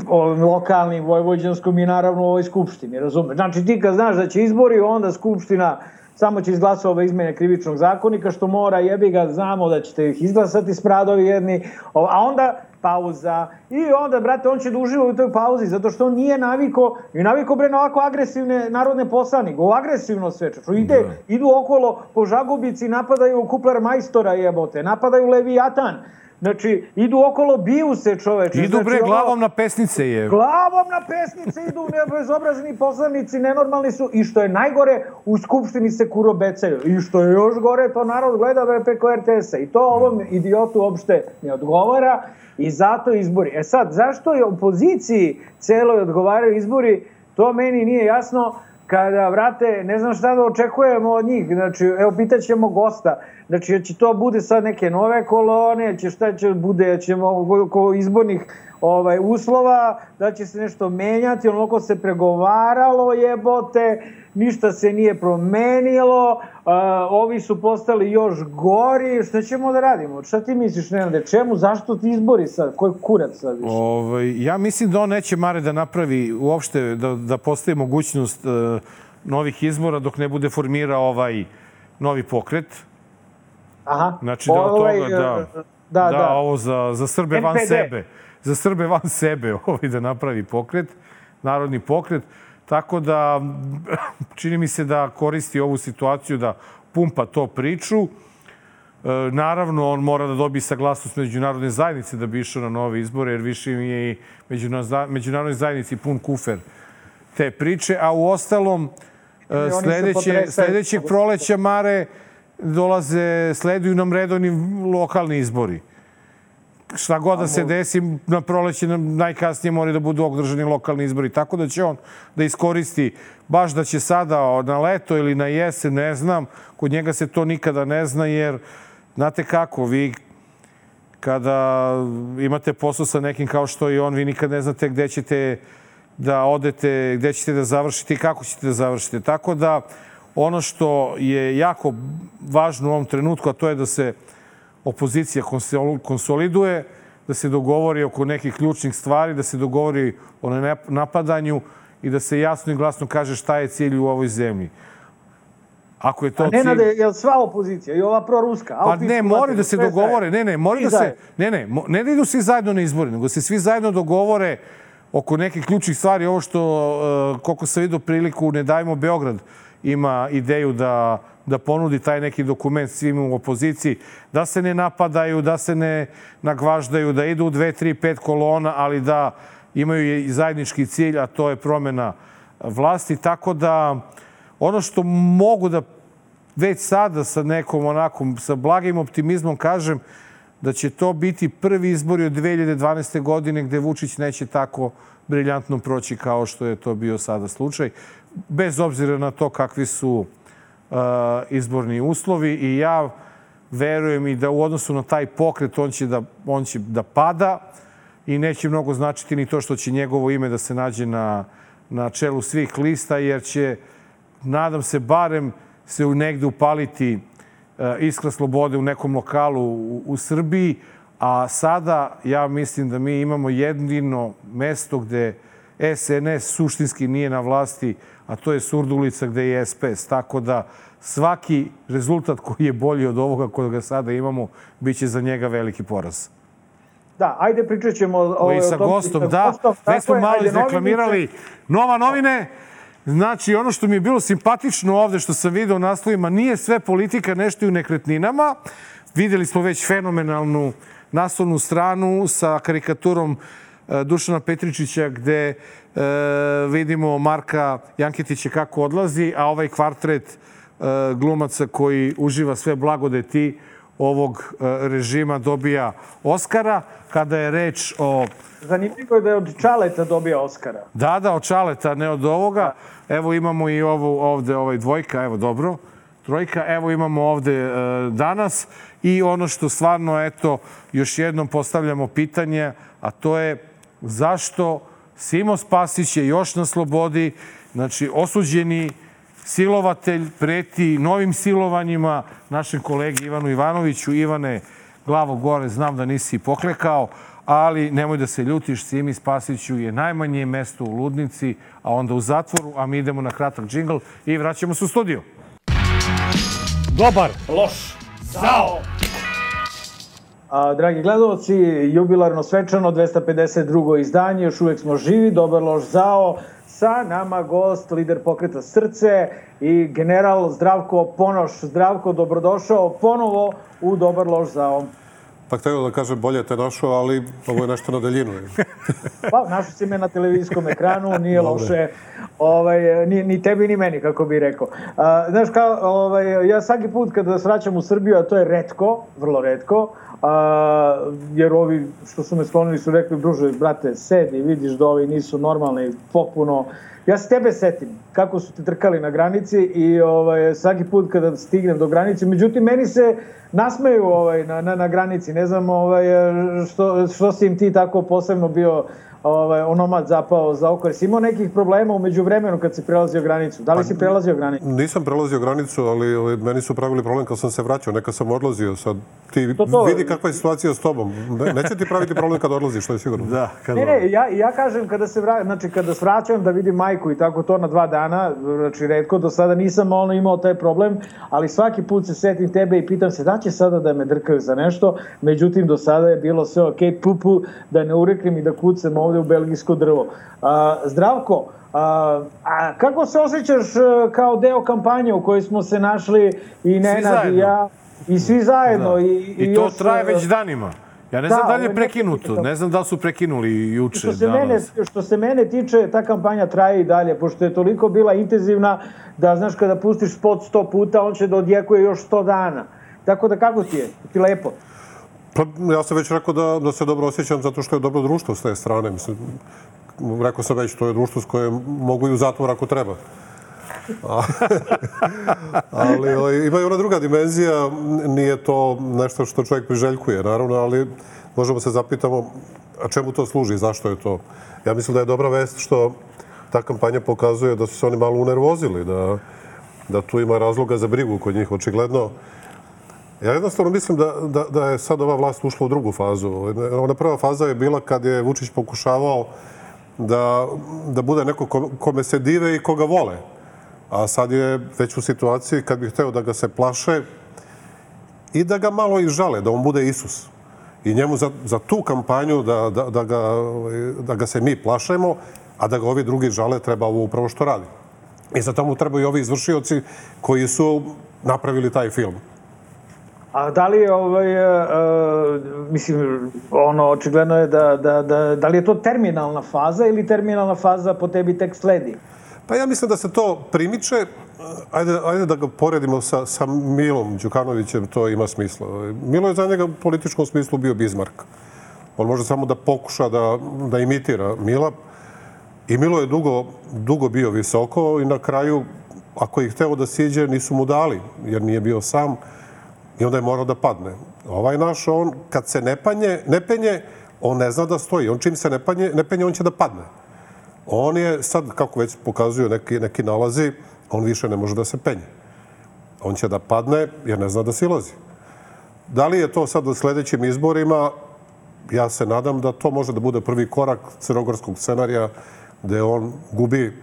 B: ovim lokalnim, vojvođanskom i naravno u ovoj skupštini, razumeš? Znači ti kad znaš da će izbori, onda skupština samo će izglasati ove izmene krivičnog zakonika, što mora, jebi ga, znamo da ćete ih izglasati spradovi jedni, a onda pauza i onda, brate, on će da uživa u toj pauzi, zato što on nije naviko, i naviko, bre, na ovako agresivne narodne poslanike, ovo agresivno sve, čoč, ide, idu okolo po žagubici, napadaju kupler majstora jebote, napadaju Leviatan, Znači, idu okolo, biju se čoveče.
A: Idu
B: znači,
A: bre
B: ono-
A: glavom na pesnice je.
B: Glavom na pesnice idu nebezobrazni poslanici, nenormalni su i što je najgore, u skupštini se kurobecaju. I što je još gore, to narod gleda bre preko RTS-a. I to ovom idiotu uopšte ne odgovara i zato izbori. E sad, zašto je opoziciji celoj odgovaraju izbori, to meni nije jasno kada, vrate, ne znam šta da očekujemo od njih. Znači, evo, pitaćemo gosta. Znači, će to bude sad neke nove kolone, će šta će bude, ćemo oko izbornih ovaj, uslova, da će se nešto menjati, onoliko se pregovaralo jebote, ništa se nije promenilo, uh, ovi su postali još gori, šta ćemo da radimo? Šta ti misliš, Nenade, čemu, zašto ti izbori sad, koji kurac sad više?
A: Ovaj, ja mislim da on neće Mare da napravi uopšte, da, da postoji mogućnost uh, novih izbora dok ne bude formirao ovaj novi pokret.
B: Aha.
A: Znači da
B: Ovaj,
A: toga, da,
B: e, da, da.
A: ovo za, za Srbe van
B: NPD.
A: sebe. Za Srbe van sebe ovaj da napravi pokret, narodni pokret. Tako da, čini mi se da koristi ovu situaciju da pumpa to priču. E, naravno, on mora da dobije saglasnost međunarodne zajednice da bi išao na nove izbore, jer više im je i međunarodnoj zajednici pun kufer te priče, a u ostalom e, sledeće, sledećeg proleća Mare dolaze, sleduju nam redovni lokalni izbori. Šta god da se desi, na proleće nam najkasnije moraju da budu održani lokalni izbori. Tako da će on da iskoristi, baš da će sada na leto ili na jesen, ne znam, kod njega se to nikada ne zna, jer znate kako, vi kada imate posao sa nekim kao što i on, vi nikad ne znate gde ćete da odete, gde ćete da završite i kako ćete da završite. Tako da ono što je jako važno u ovom trenutku, a to je da se opozicija konsoliduje, da se dogovori oko nekih ključnih stvari, da se dogovori o napadanju i da se jasno i glasno kaže šta je cilj u ovoj zemlji. Ako je to
B: A ne nade, je sva opozicija i ova proruska?
A: Pa ne, moraju da se dogovore. Ne, ne, moraju da se... Ne, ne, ne da idu svi zajedno na izbori, nego se svi zajedno dogovore oko nekih ključnih stvari. Ovo što, uh, koliko sam vidio priliku, Ne dajmo Beograd ima ideju da, da ponudi taj neki dokument svim u opoziciji, da se ne napadaju, da se ne nagvaždaju, da idu u dve, tri, pet kolona, ali da imaju i zajednički cilj, a to je promena vlasti. Tako da ono što mogu da već sada sa nekom onakom, sa blagim optimizmom kažem, da će to biti prvi izbori od 2012. godine gde Vučić neće tako briljantno proći kao što je to bio sada slučaj, bez obzira na to kakvi su uh, izborni uslovi i ja verujem i da u odnosu na taj pokret on će da, on će da pada i neće mnogo značiti ni to što će njegovo ime da se nađe na, na čelu svih lista, jer će, nadam se, barem se u negde upaliti E, iskra slobode u nekom lokalu u, u Srbiji, a sada ja mislim da mi imamo jedino mesto gde SNS suštinski nije na vlasti, a to je Surdulica gde je SPS. Tako da svaki rezultat koji je bolji od ovoga kojeg ga sada imamo, bit će za njega veliki poraz.
B: Da, ajde pričat ćemo
A: o, I sa gostom, da. Već smo malo izreklamirali. Nova novine, Znači, ono što mi je bilo simpatično ovde, što sam video u naslovima, nije sve politika nešto u nekretninama. Videli smo već fenomenalnu naslovnu stranu sa karikaturom e, Dušana Petričića gde e, vidimo Marka Janketića kako odlazi, a ovaj kvartret e, glumaca koji uživa sve blagodeti ovog e, režima dobija Oskara. Kada je reč o...
B: Zanimljivo je da je od Čaleta dobija Oskara.
A: Da, da, od Čaleta, ne od ovoga. Da. Evo imamo i ovu ovde, ovaj dvojka, evo dobro. Trojka, evo imamo ovde e, danas. I ono što stvarno, eto, još jednom postavljamo pitanje, a to je zašto Simo Spasić je još na slobodi, znači osuđeni silovatelj preti novim silovanjima našem kolegi Ivanu Ivanoviću. Ivane, glavo gore, znam da nisi poklekao, ali nemoj da se ljutiš, Simi Spasiću je najmanje mesto u ludnici, a onda u zatvoru, a mi idemo na kratak džingl i vraćamo se u studiju. Dobar.
B: Loš. Zao. A, dragi gledalci, jubilarno svečano 252. izdanje, još uvek smo živi, dobar loš zao sa nama gost, lider pokreta Srce i general Zdravko Ponoš. Zdravko, dobrodošao ponovo u Dobar lož za ovom.
L: Pa htio da kažem bolje te došao, ali ovo je nešto na daljinu.
B: pa, našao si me na televizijskom ekranu, nije Dobre. loše, ovaj, ni, ni tebi ni meni, kako bi rekao. A, znaš, kao, ovaj, ja svaki put kada se vraćam u Srbiju, a to je redko, vrlo redko, a, jer ovi što su me sklonili su rekli, druže, brate, sedi, vidiš da ovi nisu normalni, popuno. Ja se tebe setim kako su te trkali na granici i ovaj, svaki put kada stignem do granice, međutim, meni se nasmeju ovaj, na, na, na granici, ne znam ovaj, što, što si im ti tako posebno bio ovaj, onomad zapao za oko. Si imao nekih problema umeđu vremenu kad si prelazio granicu? Da li pa, si prelazio granicu?
L: Nisam prelazio granicu, ali ovaj, meni su pravili problem kad sam se vraćao. Neka sam odlazio. Sad ti to, to... vidi kakva je situacija s tobom. Ne, neće ti praviti problem kad odlaziš, to je sigurno.
A: Da,
B: kad ne, ne, ja, ja kažem kada se vra... znači kada svraćam da vidim majku i tako to na dva dana, znači redko do sada nisam ono imao taj problem, ali svaki put se setim tebe i pitam se da će sada da me drkaju za nešto, međutim do sada je bilo sve ok, pupu, da ne ureknem i da kucam ovde u belgijsko drvo. A, zdravko, a, a kako se osjećaš e, kao deo kampanje u kojoj smo se našli i Nenad i ja i svi zajedno. Da.
A: I, i, I to još, traje već danima. Ja ne znam da, da li je prekinuto, ne znam da li su prekinuli juče.
B: Što se, danas. mene, što se mene tiče, ta kampanja traje i dalje, pošto je toliko bila intenzivna da, znaš, kada pustiš spot 100 puta, on će da odjekuje još 100 dana. Tako da kako ti je? Ti lepo?
L: Pa ja sam već rekao da, da se dobro osjećam zato što je dobro društvo s te strane. Mislim, rekao sam već, to je društvo s koje mogu i u zatvor ako treba. ali ovaj, ima i ona druga dimenzija, nije to nešto što čovjek priželjkuje, naravno, ali možemo se zapitamo a čemu to služi, zašto je to. Ja mislim da je dobra vest što ta kampanja pokazuje da su se oni malo unervozili, da, da tu ima razloga za brigu kod njih, očigledno. Ja jednostavno mislim da, da, da je sad ova vlast ušla u drugu fazu. Ona prva faza je bila kad je Vučić pokušavao da, da bude neko kome se dive i koga vole a sad je već u situaciji kad bih hteo da ga se plaše i da ga malo i žale, da on bude Isus. I njemu za, za tu kampanju da, da, da, ga, ovaj, da ga se mi plašemo, a da ga ovi drugi žale treba ovo upravo što radi. I za tomu trebaju ovi izvršioci koji su napravili taj film.
B: A da li je ovaj, uh, mislim, ono, očigledno je da, da, da, da li je to terminalna faza ili terminalna faza po tebi tek sledi?
L: Pa ja mislim da se to primiče. Ajde, ajde da ga poredimo sa, sa Milom Đukanovićem, to ima smisla. Milo je za njega u političkom smislu bio Bizmark. On može samo da pokuša da, da imitira Mila. I Milo je dugo, dugo bio visoko i na kraju, ako je hteo da siđe, nisu mu dali, jer nije bio sam i onda je morao da padne. Ovaj naš, on kad se ne, panje, ne penje, on ne zna da stoji. On čim se ne, panje, ne penje, on će da padne. On je sad, kako već pokazuju neki, neki nalazi, on više ne može da se penje. On će da padne jer ne zna da silazi. Da li je to sad u sledećim izborima? Ja se nadam da to može da bude prvi korak crnogorskog scenarija gde on gubi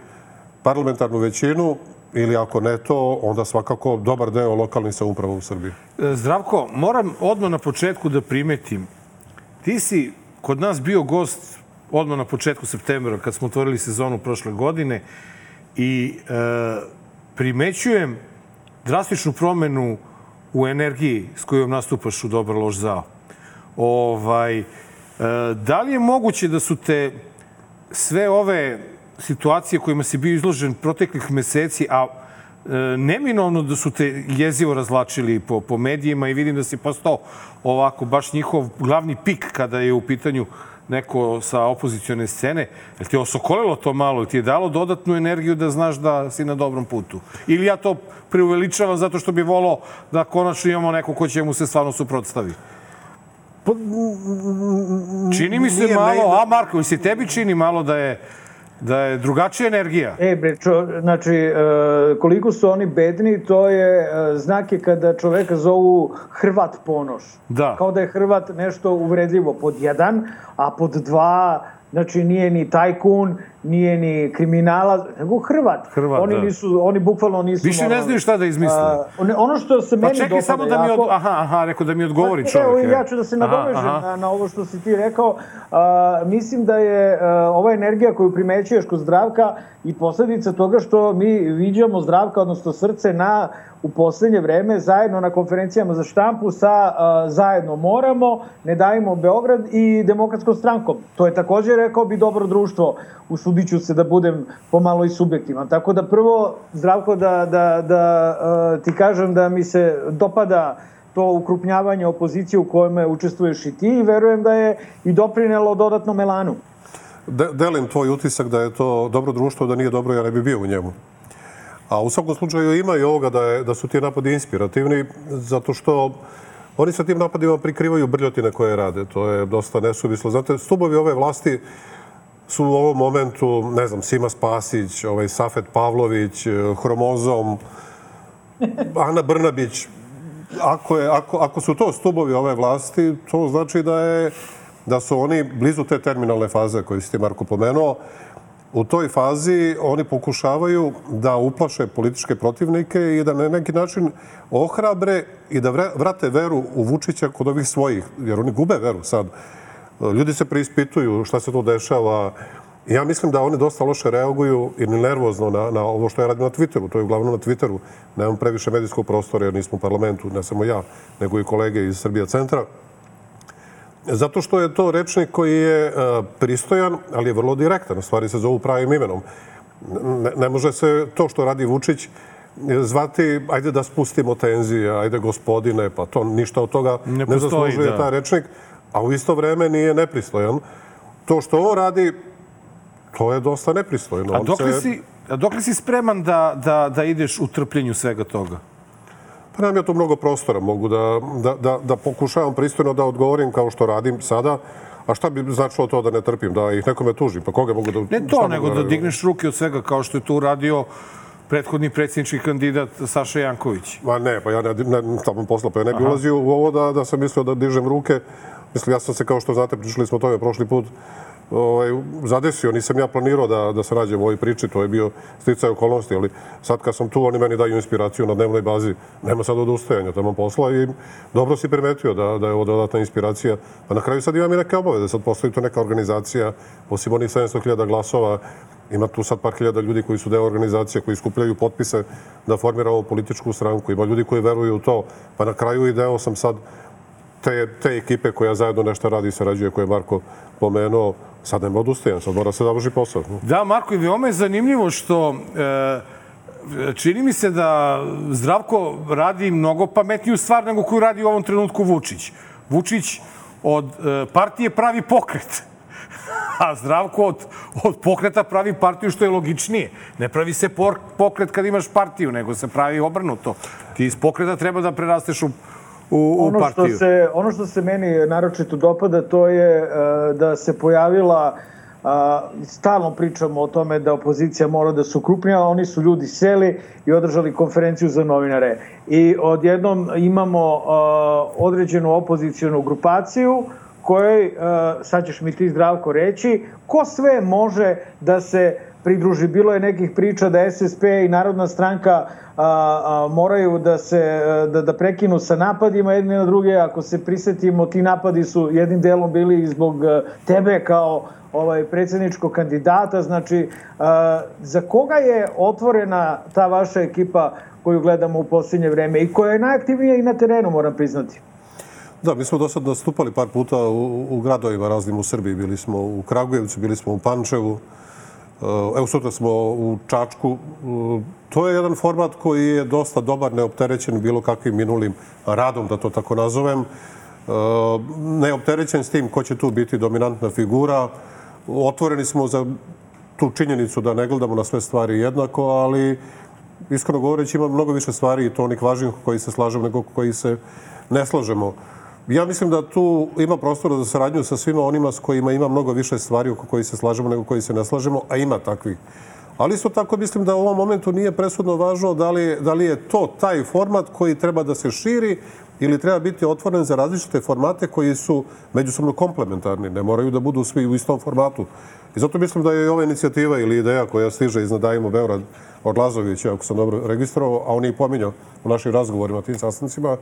L: parlamentarnu većinu ili ako ne to, onda svakako dobar deo lokalnih samouprava u Srbiji.
A: Zdravko, moram odmah na početku da primetim. Ti si kod nas bio gost odmah na početku septembra, kad smo otvorili sezonu prošle godine i e, primećujem drastičnu promenu u energiji s kojom nastupaš u Dobar loš zao. Ovaj, e, da li je moguće da su te sve ove situacije kojima si bio izložen proteklih meseci, a e, neminovno da su te jezivo razlačili po, po medijima i vidim da si postao ovako baš njihov glavni pik kada je u pitanju neko sa opozicione scene, je ti osokolilo to malo, ti je dalo dodatnu energiju da znaš da si na dobrom putu? Ili ja to preuveličavam zato što bi volao da konačno imamo neko ko će mu se stvarno suprotstavi? Pa, čini mi se malo, a Marko, se tebi čini malo da je Da je drugačija energija.
B: E, bre, čo, znači, e, koliko su oni bedni, to je e, znak je kada čoveka zovu Hrvat ponoš.
A: Da.
B: Kao da je Hrvat nešto uvredljivo pod jedan, a pod dva, znači nije ni tajkun, nije ni kriminala, nego Hrvat.
A: Hrvat,
B: oni
A: da.
B: nisu, oni bukvalno nisu...
A: Više ne znaju šta da izmisle.
B: Uh, ono što se
A: pa
B: meni
A: čekaj samo da mi od... Aha, aha, rekao da mi odgovori pa, čovjek.
B: Evo, ja ću da se nadovežem na, na ovo što si ti rekao. Uh, mislim da je uh, ova energija koju primećuješ kod zdravka i posledica toga što mi viđamo zdravka, odnosno srce na u poslednje vreme zajedno na konferencijama za štampu sa uh, Zajedno moramo, Ne dajemo Beograd i Demokratskom strankom. To je takođe, rekao bi, dobro društvo. Usudit ću se da budem pomalo i subjektivan. Tako da prvo, zdravko, da, da, da uh, ti kažem da mi se dopada to ukrupnjavanje opozicije u kojome učestvuješ i ti i verujem da je i doprinelo dodatno melanu.
L: De, delim tvoj utisak da je to dobro društvo, da nije dobro, ja ne bi bio u njemu. A u svakom slučaju ima i ovoga da, je, da su ti napadi inspirativni, zato što oni sa tim napadima prikrivaju brljotine koje rade. To je dosta nesuvislo. Znate, stubovi ove vlasti su u ovom momentu, ne znam, Sima Spasić, ovaj Safet Pavlović, Hromozom, Ana Brnabić. Ako, je, ako, ako su to stubovi ove vlasti, to znači da je da su oni blizu te terminalne faze koju si ti, Marko, pomenuo. U toj fazi oni pokušavaju da uplaše političke protivnike i da na neki način ohrabre i da vrate veru u Vučića kod ovih svojih, jer oni gube veru sad. Ljudi se preispituju šta se to dešava. Ja mislim da oni dosta loše reaguju i nervozno na, na ovo što je radio na Twitteru. To je uglavnom na Twitteru. Nemam previše medijskog prostora jer nismo u parlamentu, ne samo ja, nego i kolege iz Srbija centra. Zato što je to rečnik koji je pristojan, ali je vrlo direktan. Stvari se zovu pravim imenom. Ne, ne može se to što radi Vučić zvati, ajde da spustimo tenzije, ajde gospodine, pa to ništa od toga ne, ne zaslužuje da. taj rečnik, a u isto vreme nije nepristojan. To što on radi, to je dosta nepristojno.
A: A dok li, se... si, a dok li si spreman da, da, da ideš u trpljenju svega toga?
L: Pa nemam ja tu mnogo prostora. Mogu da, da, da, da pokušavam pristojno da odgovorim kao što radim sada. A šta bi značilo to da ne trpim? Da ih nekome tužim? Pa koga mogu da...
A: Ne to, nego da, da digneš ruke od svega kao što je to uradio prethodni predsjednički kandidat Saša Janković.
L: Ma ne, pa ja ne, ne tamo posla, pa ja ne bi ulazio u ovo da, da sam mislio da dižem ruke. Mislim, ja sam se, kao što znate, pričali smo o tome prošli put, ovaj, zadesio, nisam ja planirao da, da se nađem u ovoj priči, to je bio sticaj okolnosti, ali sad kad sam tu, oni meni daju inspiraciju na dnevnoj bazi. Nema sad odustajanja tamo posla i dobro si primetio da, da je ovo dodatna inspiracija. Pa na kraju sad imam i neke obaveze, sad postoji tu neka organizacija, osim onih 700.000 glasova, ima tu sad par hiljada ljudi koji su deo organizacije, koji skupljaju potpise da formiramo političku stranku. Ima ljudi koji veruju u to. Pa na kraju i deo sam sad te, te ekipe koja zajedno nešto radi i sarađuje, koje je Marko pomenuo, sad nema odustajan, sad mora se završi posao.
A: Da, Marko, i veoma je zanimljivo što e, čini mi se da Zdravko radi mnogo pametniju stvar nego koju radi u ovom trenutku Vučić. Vučić od e, partije pravi pokret. A Zdravko od, od pokreta pravi partiju što je logičnije. Ne pravi se por, pokret kad imaš partiju, nego se pravi obrnuto. Ti iz pokreta treba da prerasteš u, u, u
B: ono
A: partiju.
B: Što se, ono što se meni naročito dopada, to je uh, da se pojavila a, stalno pričamo o tome da opozicija mora da su krupnija, oni su ljudi seli i održali konferenciju za novinare. I odjednom imamo a, određenu opozicijonu grupaciju kojoj, a, sad ćeš mi ti zdravko reći, ko sve može da se pridruži. Bilo je nekih priča da SSP i Narodna stranka a, a, moraju da se da, da prekinu sa napadima jedni na druge. Ako se prisetimo, ti napadi su jednim delom bili zbog tebe kao ovaj predsedničkog kandidata. Znači, a, za koga je otvorena ta vaša ekipa koju gledamo u posljednje vreme i koja je najaktivnija i na terenu, moram priznati?
L: Da, mi smo do sad nastupali par puta u, u gradovima raznim u Srbiji. Bili smo u Kragujevcu, bili smo u Pančevu, Evo sutra smo u Čačku. To je jedan format koji je dosta dobar, neopterećen bilo kakvim minulim radom, da to tako nazovem. Neopterećen s tim ko će tu biti dominantna figura. Otvoreni smo za tu činjenicu da ne gledamo na sve stvari jednako, ali iskreno govoreći ima mnogo više stvari i to onih važnih koji se slažemo nego koji se ne slažemo. Ja mislim da tu ima prostora za saradnju sa svima onima s kojima ima mnogo više stvari oko koji se slažemo nego koji se ne slažemo, a ima takvih. Ali isto tako mislim da u ovom momentu nije presudno važno da li, da li je to taj format koji treba da se širi ili treba biti otvoren za različite formate koji su međusobno komplementarni. Ne moraju da budu svi u istom formatu. I zato mislim da je ova inicijativa ili ideja koja stiže iz Nadajmo Beograd od Lazovića, ako sam dobro registrovao, a on je i pominjao u našim razgovorima, tim sastancima,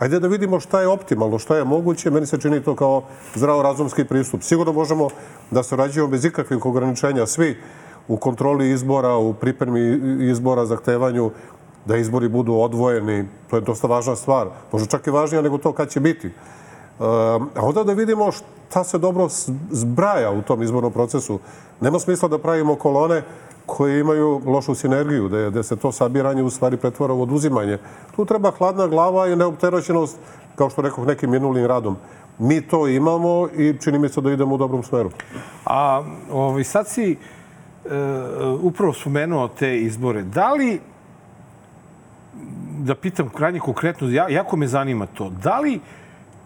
L: Ajde da vidimo šta je optimalno, šta je moguće. Meni se čini to kao zdravorazumski pristup. Sigurno možemo da sarađujemo bez ikakvih ograničenja svi u kontroli izbora, u pripremi izbora, zahtevanju da izbori budu odvojeni. To je dosta važna stvar. Možda čak i važnija nego to kad će biti. Ehm, a onda da vidimo šta se dobro zbraja u tom izbornom procesu. Nema smisla da pravimo kolone koji imaju lošu sinergiju, da, da se to sabiranje u stvari pretvara u oduzimanje. Tu treba hladna glava i neopterećenost, kao što rekao, nekim minulim radom. Mi to imamo i čini mi se da idemo u dobrom smeru.
A: A ovaj, sad si e, upravo spomenuo te izbore. Da li, da pitam krajnje konkretno, ja, jako me zanima to, da li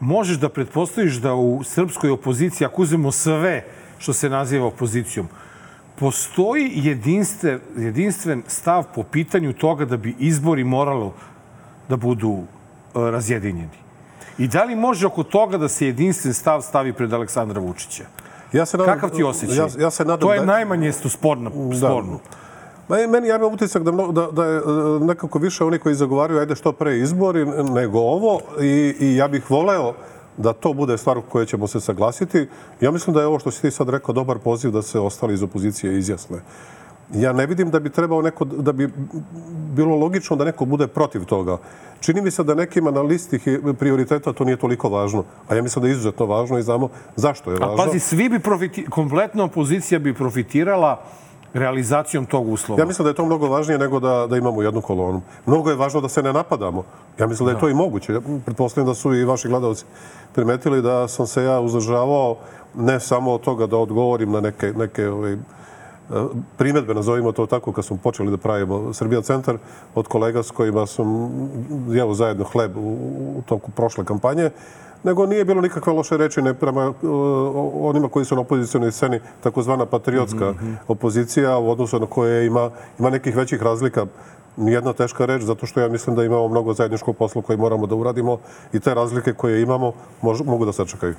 A: možeš da pretpostaviš da u srpskoj opoziciji, ako uzmemo sve što se naziva opozicijom, postoji jedinstven, jedinstven stav po pitanju toga da bi izbori moralo da budu uh, razjedinjeni? I da li može oko toga da se jedinstven stav stavi pred Aleksandra Vučića? Ja se nadam, Kakav ti osjećaj? Ja, ja se nadam to je da... najmanje sporno. sporno.
L: Da. Meni ja imam utisak da, da, da je nekako više oni koji zagovaraju ajde što pre izbori nego ovo i, i ja bih voleo da to bude stvar u kojoj ćemo se saglasiti. Ja mislim da je ovo što si ti sad rekao dobar poziv da se ostali iz opozicije izjasne. ja ne vidim da bi trebao neko, da bi bilo logično da neko bude protiv toga. Čini mi se da nekima na listi prioriteta to nije toliko važno, a ja mislim da je izuzetno važno i znamo zašto je važno.
A: A pazi, svi bi profiti, kompletna opozicija bi profitirala realizacijom tog uslova.
L: Ja mislim da je to mnogo važnije nego da, da imamo jednu kolonu. Mnogo je važno da se ne napadamo. Ja mislim da je to i moguće. Ja pretpostavljam da su i vaši gledalci primetili da sam se ja uzdržavao ne samo od toga da odgovorim na neke, neke ovaj, primetbe, nazovimo to tako, kad smo počeli da pravimo Srbija centar od kolega s kojima sam jeo zajedno hleb u, u toku prošle kampanje, nego nije bilo nikakve loše reči ne prema uh, onima koji su na opozicijalnoj sceni, takozvana patriotska mm -hmm. opozicija, u odnosu na koje ima, ima nekih većih razlika nijedna teška reč, zato što ja mislim da imamo mnogo zajedničkog posla koji moramo da uradimo i te razlike koje imamo mož, mogu da sačekaju.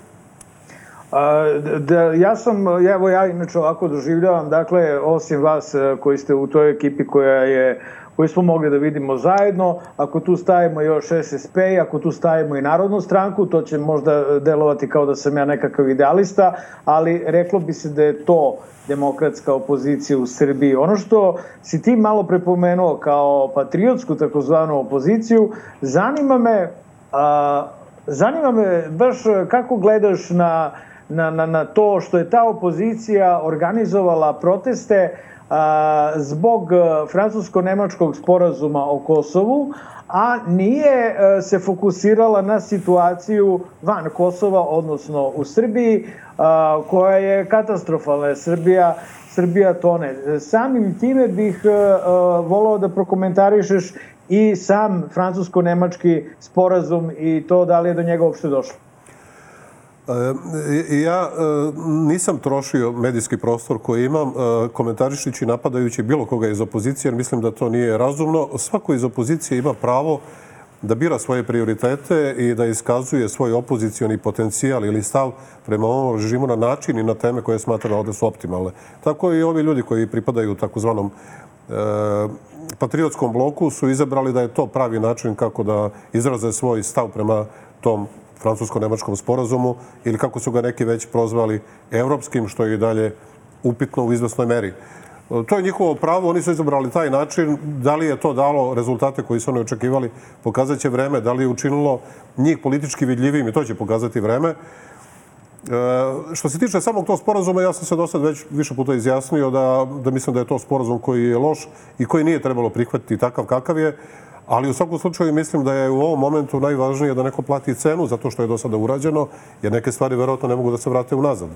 B: A, da, ja sam, evo ja inače ovako doživljavam, dakle, osim vas e, koji ste u toj ekipi koja je koji smo mogli da vidimo zajedno. Ako tu stavimo još SSP, ako tu stavimo i Narodnu stranku, to će možda delovati kao da sam ja nekakav idealista, ali reklo bi se da je to demokratska opozicija u Srbiji. Ono što si ti malo prepomenuo kao patriotsku takozvanu opoziciju, zanima me, a, zanima me baš kako gledaš na na, na, na to što je ta opozicija organizovala proteste a, zbog francusko-nemačkog sporazuma o Kosovu, a nije a, se fokusirala na situaciju van Kosova, odnosno u Srbiji, a, koja je katastrofalna. Srbija Srbija tone. Samim time bih volao da prokomentarišeš i sam francusko-nemački sporazum i to da li je do njega uopšte došlo.
L: E, ja e, nisam trošio medijski prostor koji imam e, komentarišići napadajući bilo koga iz opozicije, jer mislim da to nije razumno. Svako iz opozicije ima pravo da bira svoje prioritete i da iskazuje svoj opozicioni potencijal ili stav prema ovom režimu na način i na teme koje smatra da su optimalne. Tako i ovi ljudi koji pripadaju takozvanom patriotskom bloku su izabrali da je to pravi način kako da izraze svoj stav prema tom francusko-nemačkom sporazumu ili kako su ga neki već prozvali evropskim, što je i dalje upitno u izvesnoj meri. To je njihovo pravo, oni su izabrali taj način. Da li je to dalo rezultate koji su oni očekivali, pokazat će vreme. Da li je učinilo njih politički vidljivim i to će pokazati vreme. E, što se tiče samog tog sporazuma, ja sam se do sad već više puta izjasnio da, da mislim da je to sporazum koji je loš i koji nije trebalo prihvatiti takav kakav je. Ali u svakom slučaju mislim da je u ovom momentu najvažnije da neko plati cenu za to što je do sada urađeno, jer neke stvari verovatno ne mogu da se vrate unazad.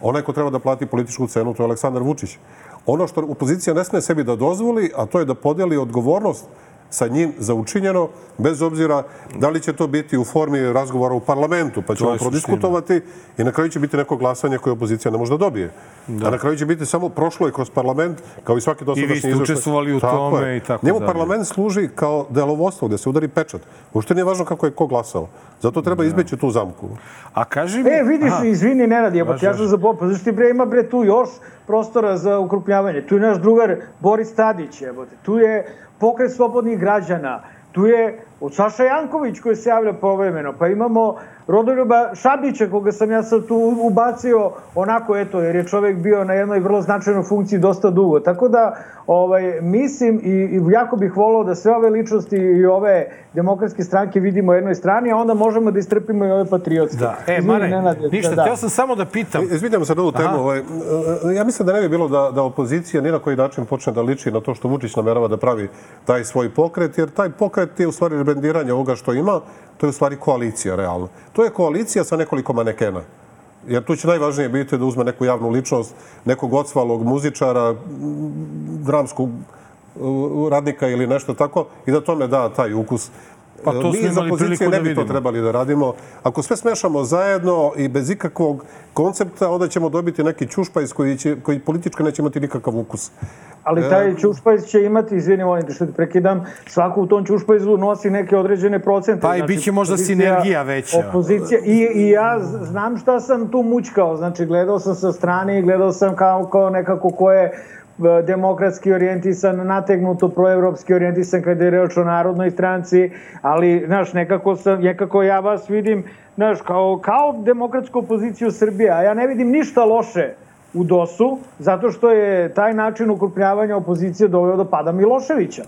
L: Onaj ko treba da plati političku cenu, to je Aleksandar Vučić. Ono što opozicija ne sme sebi da dozvoli, a to je da podeli odgovornost sa njim za učinjeno, bez obzira da li će to biti u formi razgovora u parlamentu, pa ćemo prodiskutovati i na kraju će biti neko glasanje koje opozicija ne može da dobije. Da. A na kraju će biti samo prošlo je kroz parlament, kao i svaki dosadašnji
A: izveštaj. I vi ste učestvovali u tako tome je. i tako
L: Njemu parlament služi kao delovodstvo, gde se udari pečat. Ušte nije važno kako je ko glasao. Zato treba da. izbeći tu zamku.
A: A kaži mi...
B: E, vidiš, Aha. izvini, Nenad, jebote, ja sam za Bob, pa zašto ti bre ima bre tu još prostora za ukrupnjavanje. Tu je naš drugar Boris Tadić, jebote. Tu je pokret slobodnih građana, tu je Saša Janković koji se javlja povremeno, pa imamo Rodoljuba Šabića, koga sam ja sad tu ubacio onako, eto, jer je čovek bio na jednoj vrlo značajnoj funkciji dosta dugo. Tako da, ovaj, mislim i, i jako bih volao da sve ove ličnosti i ove demokratske stranke vidimo u jednoj strani, a onda možemo da istrpimo i ove patriotske.
A: Da. E, Mare, Nenade, ništa, da. teo sam samo da pitam.
L: Izvidimo se na ovu temu. Ovaj, ja mislim da ne bi bilo da, da opozicija ni na koji način počne da liči na to što Vučić namerava da pravi taj svoj pokret, jer taj pokret je u stvari rebrendiranje ovoga što ima, to je u stvari koalicija realno. To je koalicija sa nekoliko manekena. Jer tu će najvažnije biti da uzme neku javnu ličnost, nekog ocvalog muzičara, dramskog radnika ili nešto tako i da tome da taj ukus.
A: Pa to
L: Mi iz opozicije ne bi to trebali da radimo. Ako sve smešamo zajedno i bez ikakvog koncepta, onda ćemo dobiti neki čušpajs koji, će, koji politički neće imati nikakav ukus.
B: Ali taj e, čušpajz će imati, izvini, molim te što te prekidam, svako u tom čušpajzu nosi neke određene procente.
A: Pa i znači, bit će možda sinergija veća.
B: Opozicija, i, i ja znam šta sam tu mučkao, znači gledao sam sa strane i gledao sam kao, kao nekako ko je demokratski orijentisan, nategnuto proevropski orijentisan kada je reč o narodnoj stranci, ali, znaš, nekako, sam, nekako ja vas vidim, znaš, kao, kao demokratsku opoziciju Srbije, a ja ne vidim ništa loše u DOS-u, zato što je taj način ukrupnjavanja opozicije doveo do pada Miloševića.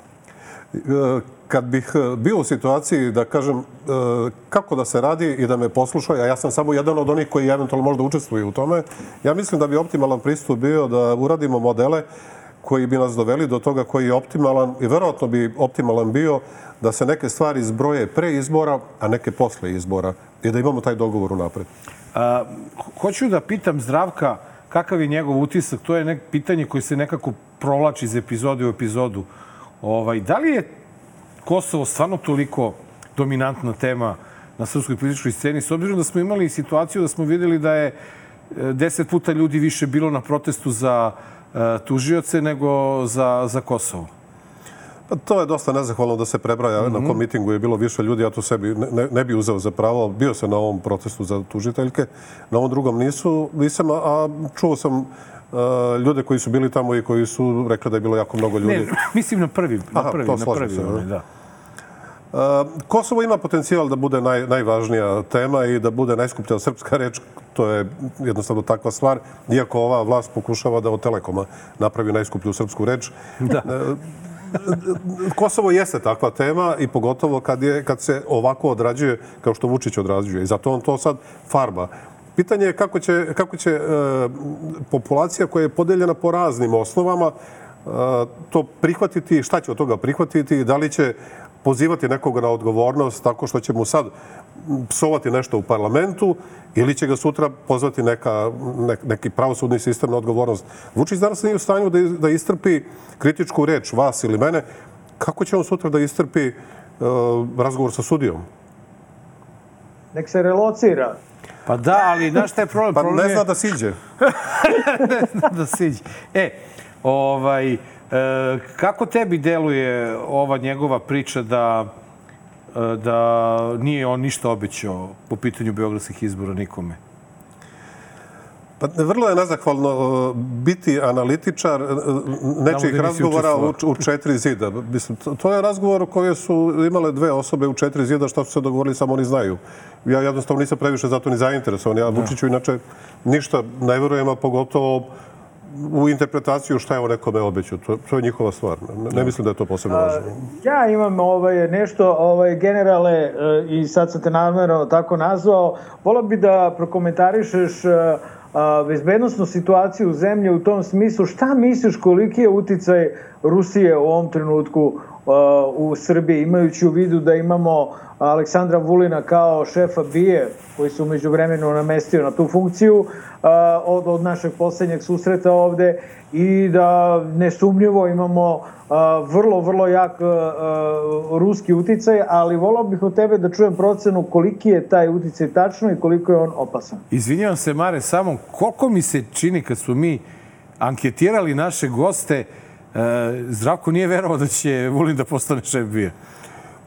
L: Kad bih e, bio u situaciji da kažem e, kako da se radi i da me poslušaju, a ja sam samo jedan od onih koji eventualno možda učestvuju u tome, ja mislim da bi optimalan pristup bio da uradimo modele koji bi nas doveli do toga koji je optimalan i verovatno bi optimalan bio da se neke stvari zbroje pre izbora, a neke posle izbora i da imamo taj dogovor napred.
A: A, hoću da pitam Zdravka kakav je njegov utisak. To je nek pitanje koje se nekako provlači iz epizode u epizodu. Ovaj, da li je Kosovo stvarno toliko dominantna tema na srpskoj političkoj sceni, s obzirom da smo imali situaciju da smo videli da je e, deset puta ljudi više bilo na protestu za uh, tužioce nego za, za Kosovo?
L: Pa to je dosta nezahvalno da se prebraja. Mm -hmm. Na kom mitingu je bilo više ljudi, ja to sebi ne, ne bi uzeo za pravo. Bio sam na ovom protestu za tužiteljke, na ovom drugom nisu, nisam, a čuo sam uh, ljude koji su bili tamo i koji su rekli da je bilo jako mnogo ljudi.
A: Ne, mislim na prvi, na Aha, prvi, na prvi,
L: se, onaj, da. Uh, Kosovo ima potencijal da bude naj, najvažnija tema i da bude najskuplja srpska reč. To je jednostavno takva stvar. Iako ova vlast pokušava da od Telekoma napravi najskuplju srpsku reč. Da. Uh, Kosovo jeste takva tema i pogotovo kad, je, kad se ovako odrađuje kao što Vučić odrađuje. I zato on to sad farba. Pitanje je kako će, kako će e, populacija koja je podeljena po raznim osnovama e, to prihvatiti, šta će od toga prihvatiti, da li će pozivati nekoga na odgovornost tako što će mu sad psovati nešto u parlamentu ili će ga sutra pozvati neka, ne, neki pravosudni sistem na odgovornost. Vučić danas nije u stanju da, da istrpi kritičku reč vas ili mene. Kako će on sutra da istrpi uh, razgovor sa sudijom?
B: Nek se relocira.
A: Pa da, ali znaš šta je problem?
L: Pa
A: problem
L: ne zna da siđe.
A: ne zna da siđe. E, ovaj, e, kako tebi deluje ova njegova priča da da nije on ništa obećao po pitanju beogradskih izbora nikome?
L: Pa vrlo je nezahvalno biti analitičar uh, nečijih razgovora u, u četiri zida. Mislim, to je razgovor koje su imale dve osobe u četiri zida, šta su se dogovorili, samo oni znaju. Ja jednostavno nisam previše zato ni zainteresovan. Ja da. Vučiću inače ništa ne verujem, a pogotovo u interpretaciju šta je o nekome obećao. To, to je njihova stvar. Ne, ne mislim da je to posebno važno.
B: Ja imam ovaj, nešto, ovaj, generale, e, i sad sam te namjerno tako nazvao, volao bi da prokomentarišeš e, bezbednostnu situaciju u zemlji u tom smislu. Šta misliš koliki je uticaj Rusije u ovom trenutku u Srbiji, imajući u vidu da imamo Aleksandra Vulina kao šefa BIE, koji se umeđu vremenu namestio na tu funkciju od, od našeg poslednjeg susreta ovde i da nesumnjivo imamo vrlo, vrlo jak ruski uticaj, ali volao bih od tebe da čujem procenu koliki je taj uticaj tačno i koliko je on opasan.
A: Izvinjavam se, Mare, samo koliko mi se čini kad smo mi anketirali naše goste, E, Zdravko nije verovao da će Vulin da postane šef bija.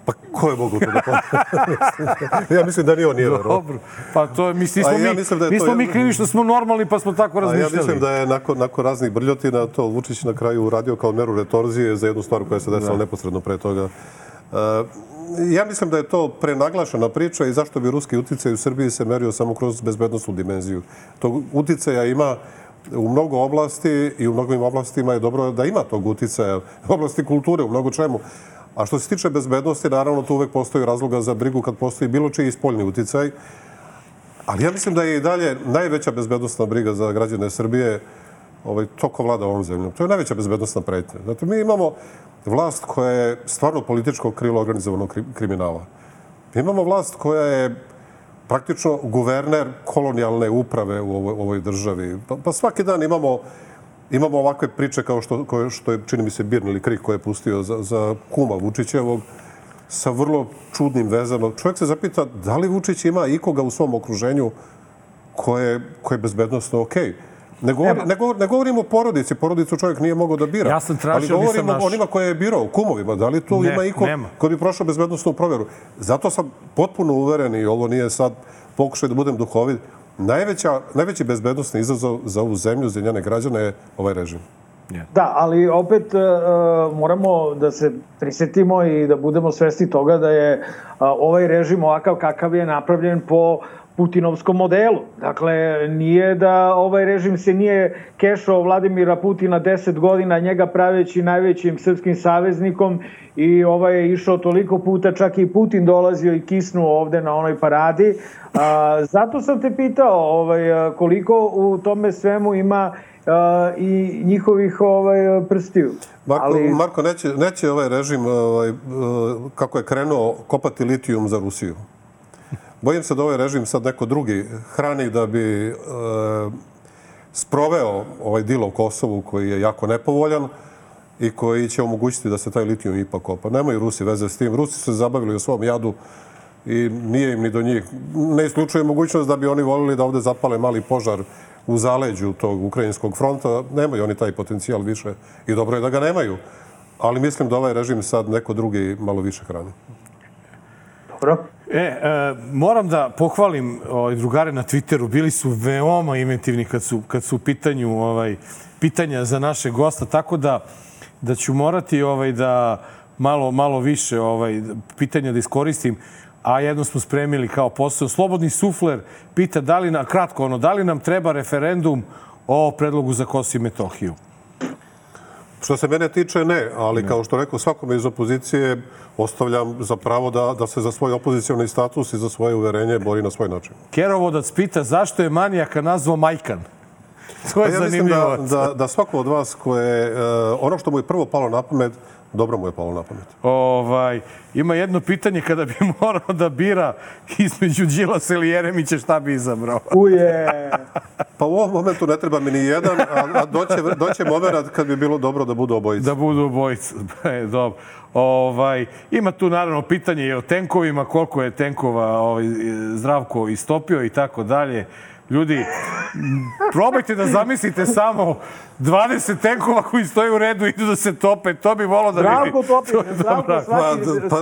L: Pa ko je mogu to da Ja mislim da ni on nije verovao.
A: Dobro. Pa to je, mislim, nismo, ja mi, mislim da je nismo to, mi krivi što smo normalni pa smo tako razmišljali.
L: A ja mislim da je nakon, nakon raznih brljotina to Vučić na kraju uradio kao meru retorzije za jednu stvar koja se desila da. neposredno pre toga. Uh, ja mislim da je to prenaglašena priča i zašto bi ruski uticaj u Srbiji se merio samo kroz bezbednostnu dimenziju. Tog uticaja ima u mnogo oblasti i u mnogim oblastima je dobro da ima tog uticaja. Oblasti kulture, u mnogo čemu. A što se tiče bezbednosti, naravno tu uvek postoji razloga za brigu kad postoji bilo čiji spoljni uticaj. Ali ja mislim da je i dalje najveća bezbednostna briga za građane Srbije ovaj, to ko vlada ovom zemljom. To je najveća bezbednostna pretnja. Znate, mi imamo vlast koja je stvarno političko krilo organizovanog kriminala. Mi imamo vlast koja je praktično guverner kolonijalne uprave u ovoj, ovoj državi. Pa, pa svaki dan imamo imamo ovakve priče kao što, koje, što je, čini mi se, Birn ili Krik koji je pustio za, za kuma Vučićevog sa vrlo čudnim vezama. Čovjek se zapita da li Vučić ima ikoga u svom okruženju koje, koje je bezbednostno okej. Okay. Ne, govori, ne, govor, ne govorimo o porodici, porodicu čovjek nije mogao da bira.
A: Ja sam tražio,
L: ali govorimo o onima koje je birao, kumovima. Da li tu ne, ima iko nema. ko bi prošao bezbednostnu proveru? Zato sam potpuno uveren i ovo nije sad pokušaj da budem duhovit. Najveća, najveći bezbednostni izazov za ovu zemlju, za njene građane je ovaj režim.
B: Yeah. Da, ali opet uh, moramo da se prisetimo i da budemo svesti toga da je uh, ovaj režim ovakav kakav je napravljen po putinovskom modelu. Dakle, nije da ovaj režim se nije kešao Vladimira Putina 10 godina, njega praveći najvećim srpskim saveznikom i ovaj je išao toliko puta, čak i Putin dolazio i kisnuo ovde na onoj paradi. A, zato sam te pitao ovaj, koliko u tome svemu ima a, i njihovih ovaj, prstiju.
L: Marko, Ali... Marko neće, neće ovaj režim, ovaj, kako je krenuo, kopati litijum za Rusiju. Bojim se da ovaj režim sad neko drugi hrani da bi e, sproveo ovaj dil u Kosovu koji je jako nepovoljan i koji će omogućiti da se taj litijum ipak kopa. Nemaju Rusi veze s tim. Rusi su se zabavili u svom jadu i nije im ni do njih. Ne isključuje mogućnost da bi oni volili da ovde zapale mali požar u zaleđu tog ukrajinskog fronta. Nemaju oni taj potencijal više i dobro je da ga nemaju. Ali mislim da ovaj režim sad neko drugi malo više hrani.
B: Dobro.
A: E, e, moram da pohvalim ovaj, drugare na Twitteru. Bili su veoma inventivni kad su, kad su u pitanju ovaj, pitanja za naše gosta, tako da, da ću morati ovaj, da malo, malo više ovaj, pitanja da iskoristim a jedno smo spremili kao posao. Slobodni sufler pita da li na, kratko ono, da li nam treba referendum o predlogu za Kosovo i Metohiju?
L: Što se mene tiče, ne, ali ne. kao što rekao, svakome iz opozicije ostavljam za pravo da, da se za svoj opozicijalni status i za svoje uverenje bori na svoj način.
A: Kerovodac pita zašto je manijaka nazvao Majkan? To je
L: pa ja mislim da, da, da svako od vas koje, uh, ono što mu je prvo palo na pamet, dobro mu je palo na pamet.
A: Ovaj, ima jedno pitanje kada bi morao da bira između Đilasa ili Jeremića, šta bi izabrao?
B: Uje!
L: pa u ovom momentu ne treba mi ni jedan, a, a doće, doće moment kad bi bilo dobro da budu obojica.
A: Da budu obojica, e, dobro. Ovaj, ima tu naravno pitanje i o tenkovima, koliko je tenkova ovaj, zdravko istopio i tako dalje. Ljudi, probajte da zamislite samo 20 tenkova koji stoje u redu i idu da se tope. To bi volao da
B: vidi. Zdravko topi, zdravko svaki, pa, pa,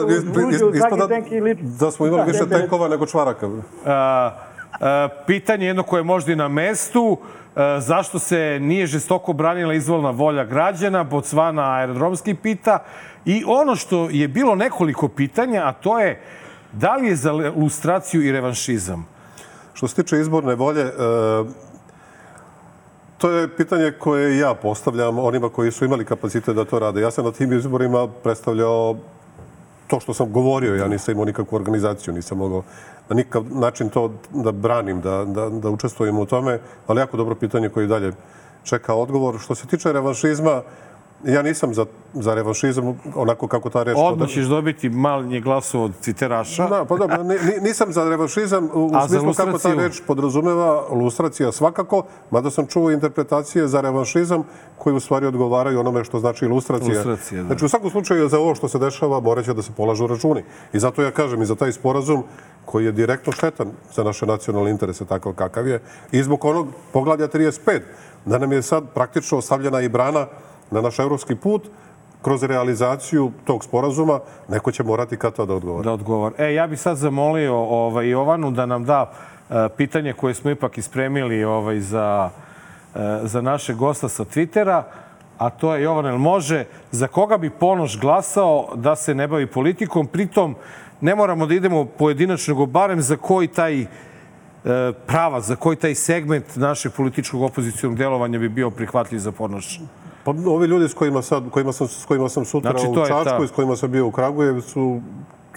B: svaki tenk i liči.
L: Da smo imali više tenkova nego čvaraka. A,
A: a, pitanje jedno koje je možda i na mestu. A, zašto se nije žestoko branila izvolna volja građana? Bocvana aerodromski pita. I ono što je bilo nekoliko pitanja, a to je da li je za lustraciju i revanšizam?
L: Što se tiče izborne volje, e, to je pitanje koje ja postavljam onima koji su imali kapacitet da to rade. Ja sam na tim izborima predstavljao to što sam govorio, ja nisam imao nikakvu organizaciju, nisam mogao na nikakav način to da branim, da, da, da učestvujem u tome, ali jako dobro pitanje koje dalje čeka odgovor. Što se tiče revanšizma, Ja nisam za, za revanšizam onako kako ta reč...
A: Odmah ćeš dobiti manje glasova od citeraša.
L: Da, pa da, nisam za revanšizam u, u smislu kako ta reč podrazumeva lustracija svakako, mada sam čuo interpretacije za revanšizam koji u stvari odgovaraju onome što znači ilustracija.
A: Lustracija, da.
L: Znači u svakom slučaju za ovo što se dešava morat će da se polažu računi. I zato ja kažem i za taj sporazum koji je direktno štetan za naše nacionalne interese, takav kakav je, i zbog onog poglavlja 35, da nam je sad praktično ostavljena i brana na naš evropski put, kroz realizaciju tog sporazuma, neko će morati kad to da odgovori.
A: Da odgovori. E, ja bih sad zamolio ovaj, Jovanu da nam da e, pitanje koje smo ipak ispremili ovaj, za, e, za naše gosta sa Twittera, a to je Jovan, el može, za koga bi Ponoš glasao da se ne bavi politikom? Pritom, ne moramo da idemo pojedinačno, nego barem za koji taj e, prava, za koji taj segment našeg političkog opozicijnog delovanja bi bio prihvatljiv za Ponoša?
L: Pa ovi ljudi s kojima, sad, kojima, sam, s kojima sam sutra znači, u Čačku i s kojima sam bio u Kragujevcu,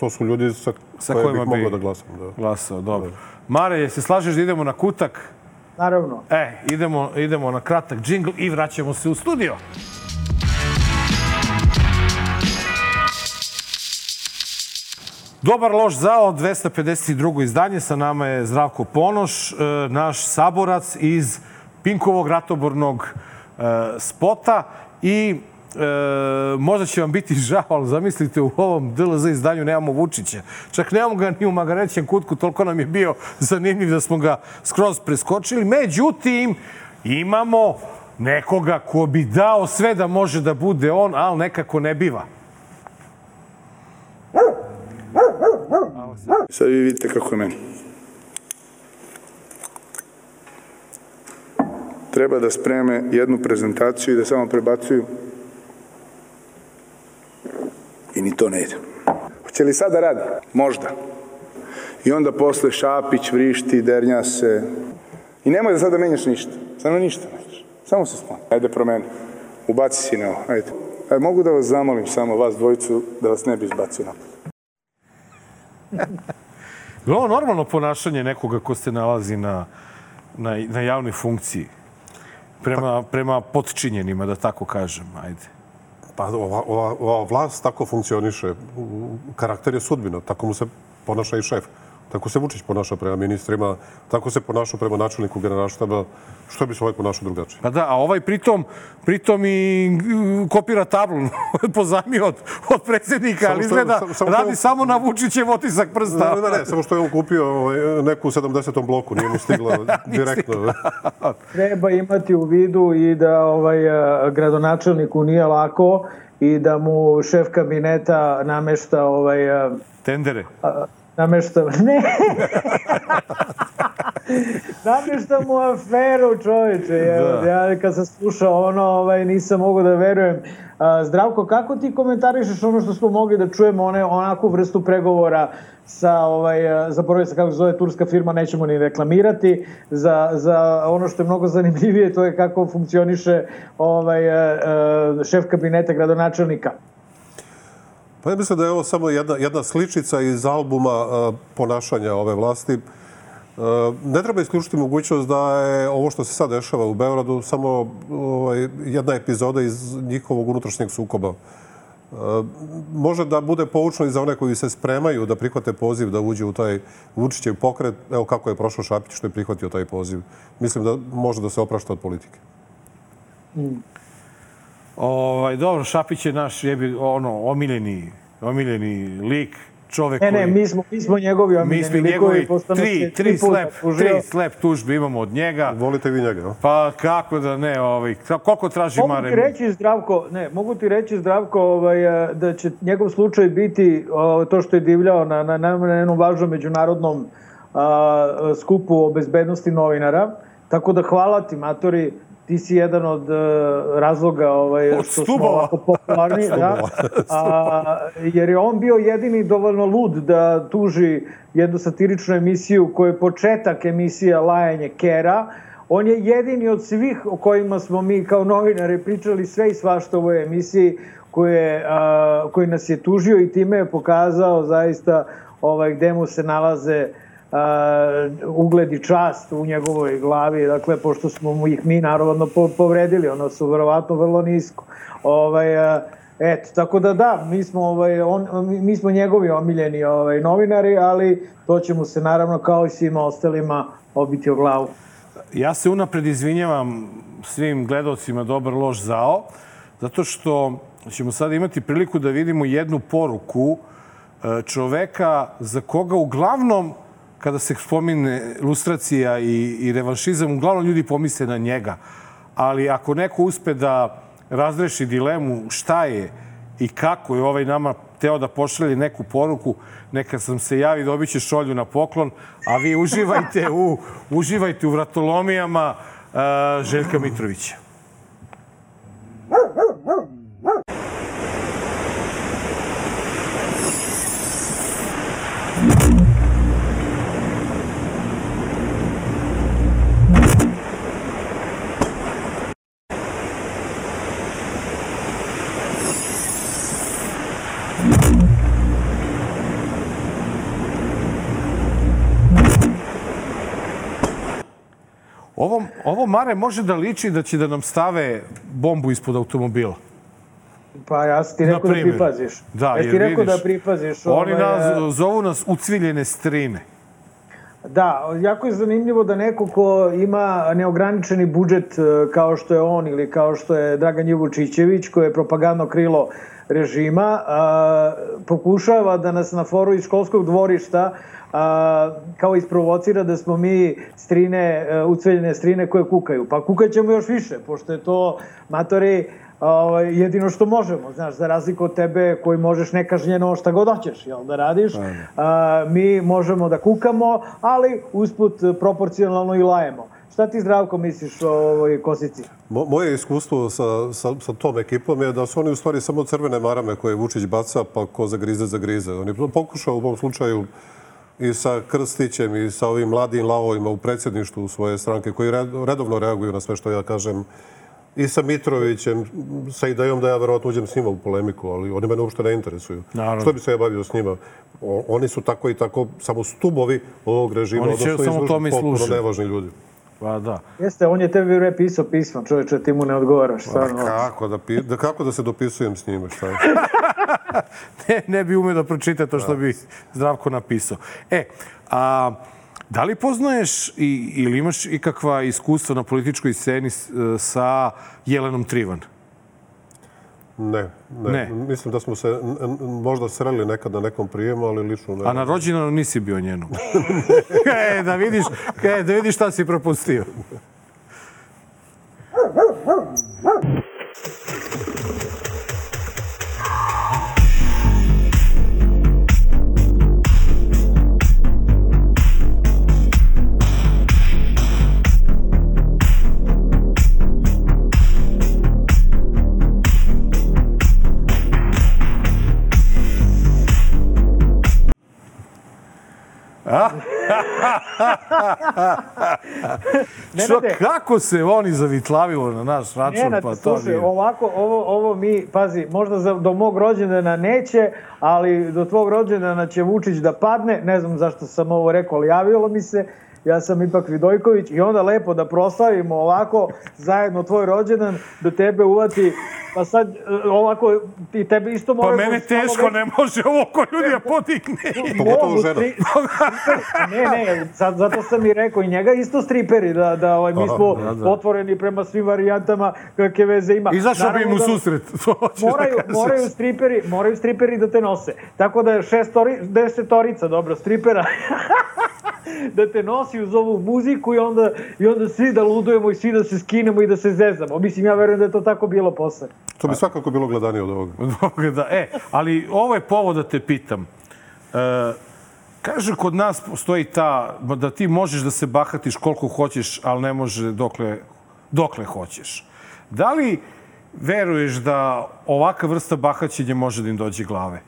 L: to su ljudi sa, sa koje bih mogao da glasam. Da.
A: Glasao, dobro. Mare, se slažeš da idemo na kutak?
B: Naravno.
A: E, idemo, idemo na kratak džingl i vraćamo se u studio. Dobar loš zao, 252. izdanje. Sa nama je Zdravko Ponoš, e, naš saborac iz Pinkovog ratobornog spota i e, možda će vam biti žao, ali zamislite u ovom DLZ izdanju nemamo Vučića. Čak nemamo ga ni u Magarećem kutku, toliko nam je bio zanimljiv da smo ga skroz preskočili. Međutim, imamo nekoga ko bi dao sve da može da bude on, ali nekako ne biva.
M: Sad vi vidite kako je meni. Treba da spreme jednu prezentaciju i da samo prebacuju. I ni to ne ide. Hoće li sada radi? Možda. I onda posle Šapić vrišti, dernja se. I nemoj da sada menjaš ništa. Samo ništa nećeš. Samo se skloni. Ajde promeni. Ubaci si na ovo. Ajde. Ajde, mogu da vas zamolim samo vas dvojicu da vas ne bi izbacio napad.
A: Ovo normalno ponašanje nekoga ko se nalazi na, na, na javnoj funkciji? Prema, prema potčinjenima, da tako kažem, ajde.
L: Pa ova, ova, ova vlast tako funkcioniše. Karakter je sudbino, tako mu se ponaša i šef. Tako se Vučić ponaša prema ministrima, tako se ponaša prema načelniku generalštaba. Što bi se ovaj ponašao drugačije?
A: Pa da, a ovaj pritom, pritom i mm, kopira tablu pozajmio od, od predsjednika,
L: Samo
A: ali
L: što-
A: izgleda
L: samo- samo
A: radi
L: što-
A: samo na Vučićev otisak prsta.
L: Ne, ne, ne, samo što je on kupio ovaj, neku u 70. bloku, nije mu stigla direktno.
B: Treba imati u vidu i da ovaj a, gradonačelniku nije lako i da mu šef kabineta namešta ovaj a,
A: Tendere.
B: a, namešta ne. Namešta mu aferu čoveče
A: Da.
B: ja kad sam slušao ono ovaj nisam mogao da verujem. A, Zdravko kako ti komentarišeš ono što smo mogli da čujemo one onakvu vrstu pregovora sa ovaj zaboravio sam kako se zove turska firma nećemo ni reklamirati za, za ono što je mnogo zanimljivije to je kako funkcioniše ovaj šef kabineta gradonačelnika
L: Pa ja mislim da je ovo samo jedna, jedna sličica iz albuma uh, ponašanja ove vlasti. Uh, ne treba isključiti mogućnost da je ovo što se sad dešava u Beogradu samo ovaj, jedna epizoda iz njihovog unutrašnjeg sukoba. Uh, može da bude poučno i za one koji se spremaju da prihvate poziv da uđe u taj Vučićev pokret. Evo kako je prošao Šapić što je prihvatio taj poziv. Mislim da može da se oprašta od politike.
A: Ovaj, dobro, Šapić je naš jebi, ono, omiljeni, omiljeni lik, čovek
B: ne ne
A: koji...
B: mi smo mi smo njegovi
A: Mi
B: omiljeni
A: smo
B: likovi,
A: njegovi tri, tri, slep, tri slep tužbe imamo od njega.
L: Volite vi njega, no?
A: Pa kako da ne, ovaj, koliko traži
B: Mogu
A: Mare?
B: ti reći Zdravko, ne, mogu ti reći Zdravko ovaj, a, da će njegov slučaj biti o, to što je divljao na, na, na, na jednom važnom međunarodnom a, skupu o bezbednosti novinara. Tako da hvala ti, Matori, ti si jedan od a, razloga ovaj,
A: Od
B: što smo ovako popularni. da, a, jer je on bio jedini dovoljno lud da tuži jednu satiričnu emisiju koja je početak emisija Lajanje Kera, On je jedini od svih o kojima smo mi kao novinari pričali sve i svašta u ovoj emisiji koje, a, koji nas je tužio i time je pokazao zaista ovaj, gde mu se nalaze a, ugled i čast u njegovoj glavi, dakle, pošto smo mu ih mi naravno po, povredili, ono su verovatno vrlo nisko. Ovaj, a, Eto, tako da da, mi smo, ovaj, on, mi- smo njegovi omiljeni ovaj, novinari, ali to će mu se naravno kao i svima ostalima obiti o glavu.
A: Ja se unapred izvinjavam svim gledalcima Dobar loš zao, zato što ćemo sad imati priliku da vidimo jednu poruku e, čoveka za koga uglavnom kada se spomine lustracija i, i revanšizam, uglavnom ljudi pomisle na njega. Ali ako neko uspe da razreši dilemu šta je i kako je ovaj nama teo da pošalje neku poruku, neka sam se javi, dobit će šolju na poklon, a vi uživajte u, uživajte u vratolomijama uh, Željka Mitrovića. Ovo, ovo Mare može da liči da će da nam stave bombu ispod automobila.
B: Pa ja sam ti rekao da pripaziš.
A: Da,
B: ja
A: jer
B: ti rekao
A: vidiš,
B: da pripaziš.
A: Oni
B: ovaj,
A: nas, zovu nas ucviljene strine.
B: Da, jako je zanimljivo da neko ko ima neograničeni budžet e, kao što je on ili kao što je Dragan Jevučićević, koji je propagandno krilo režima, a, pokušava da nas na foru iz školskog dvorišta a, kao isprovocira da smo mi strine, e, ucveljene strine koje kukaju. Pa kukaćemo još više, pošto je to, matori, ovaj, jedino što možemo, znaš, za razliku od tebe koji možeš nekažnjeno šta god hoćeš, jel, da radiš, a, mi možemo da kukamo, ali usput proporcionalno i lajemo. Šta ti zdravko misliš o ovoj kosici?
L: Mo, moje iskustvo sa, sa, sa tom ekipom je da su oni u stvari samo crvene marame koje Vučić baca, pa ko zagrize, zagrize. On je pokušao u ovom slučaju i sa Krstićem i sa ovim mladim lavovima u predsjedništvu svoje stranke koji redovno reaguju na sve što ja kažem i sa Mitrovićem, sa idejom da ja verovatno uđem s njima u polemiku, ali oni mene uopšte ne interesuju. Naravno. Što bi se ja bavio s njima? O, oni su tako i tako samo stubovi ovog režima,
A: oni će samo tome
L: potpuno nevažni ljudi.
A: Pa da.
B: Jeste, on je tebi bre pisao pismo, čoveče, ti mu ne odgovaraš. Stvarno.
L: Kako da, pi, da, kako da se dopisujem s njime, šta je?
A: ne, ne bi umeo da pročita to što bi Zdravko napisao. E, a, da li poznaješ i, ili imaš ikakva iskustva na političkoj sceni sa Jelenom Trivan?
L: Ne, ne, ne. Mislim da smo se možda sreli nekad na nekom prijemu, ali lično ne.
A: A na rođendanu nisi bio njenom. e, da vidiš, e, da vidiš šta si propustio. Što, kako se oni zavitlavilo na naš račun?
B: Nenad, pa to slušaj, nije. ovako, ovo, ovo mi, pazi, možda za, do mog rođendana neće, ali do tvog rođendana će Vučić da padne, ne znam zašto sam ovo rekao, ali javilo mi se, ja sam ipak Vidojković i onda lepo da proslavimo ovako zajedno tvoj rođendan, da tebe uvati Pa sad, e, ovako, i tebe isto
A: mora... Pa mene teško ne može ovo ko ljudi je podigne.
L: Pogotovo žena.
B: ne, ne, sad, zato sam i rekao, i njega isto striperi, da, da ovaj, mi smo da, da. otvoreni prema svim varijantama kakve veze ima.
A: Izašao bi im u da susret.
B: moraju, da moraju, striperi, moraju striperi da te nose. Tako da je šestori, desetorica, dobro, stripera. da te nosi uz ovu muziku i onda, i onda svi da ludujemo i svi da se skinemo i da se zezamo. Mislim, ja verujem da je to tako bilo posle.
L: To bi svakako bilo gledanije od ovoga.
A: da, e, ali ovo je povod da te pitam. E, kaže, kod nas postoji ta, da ti možeš da se bahatiš koliko hoćeš, ali ne može dokle, dokle hoćeš. Da li veruješ da ovaka vrsta bahaćenja može da im dođe glave?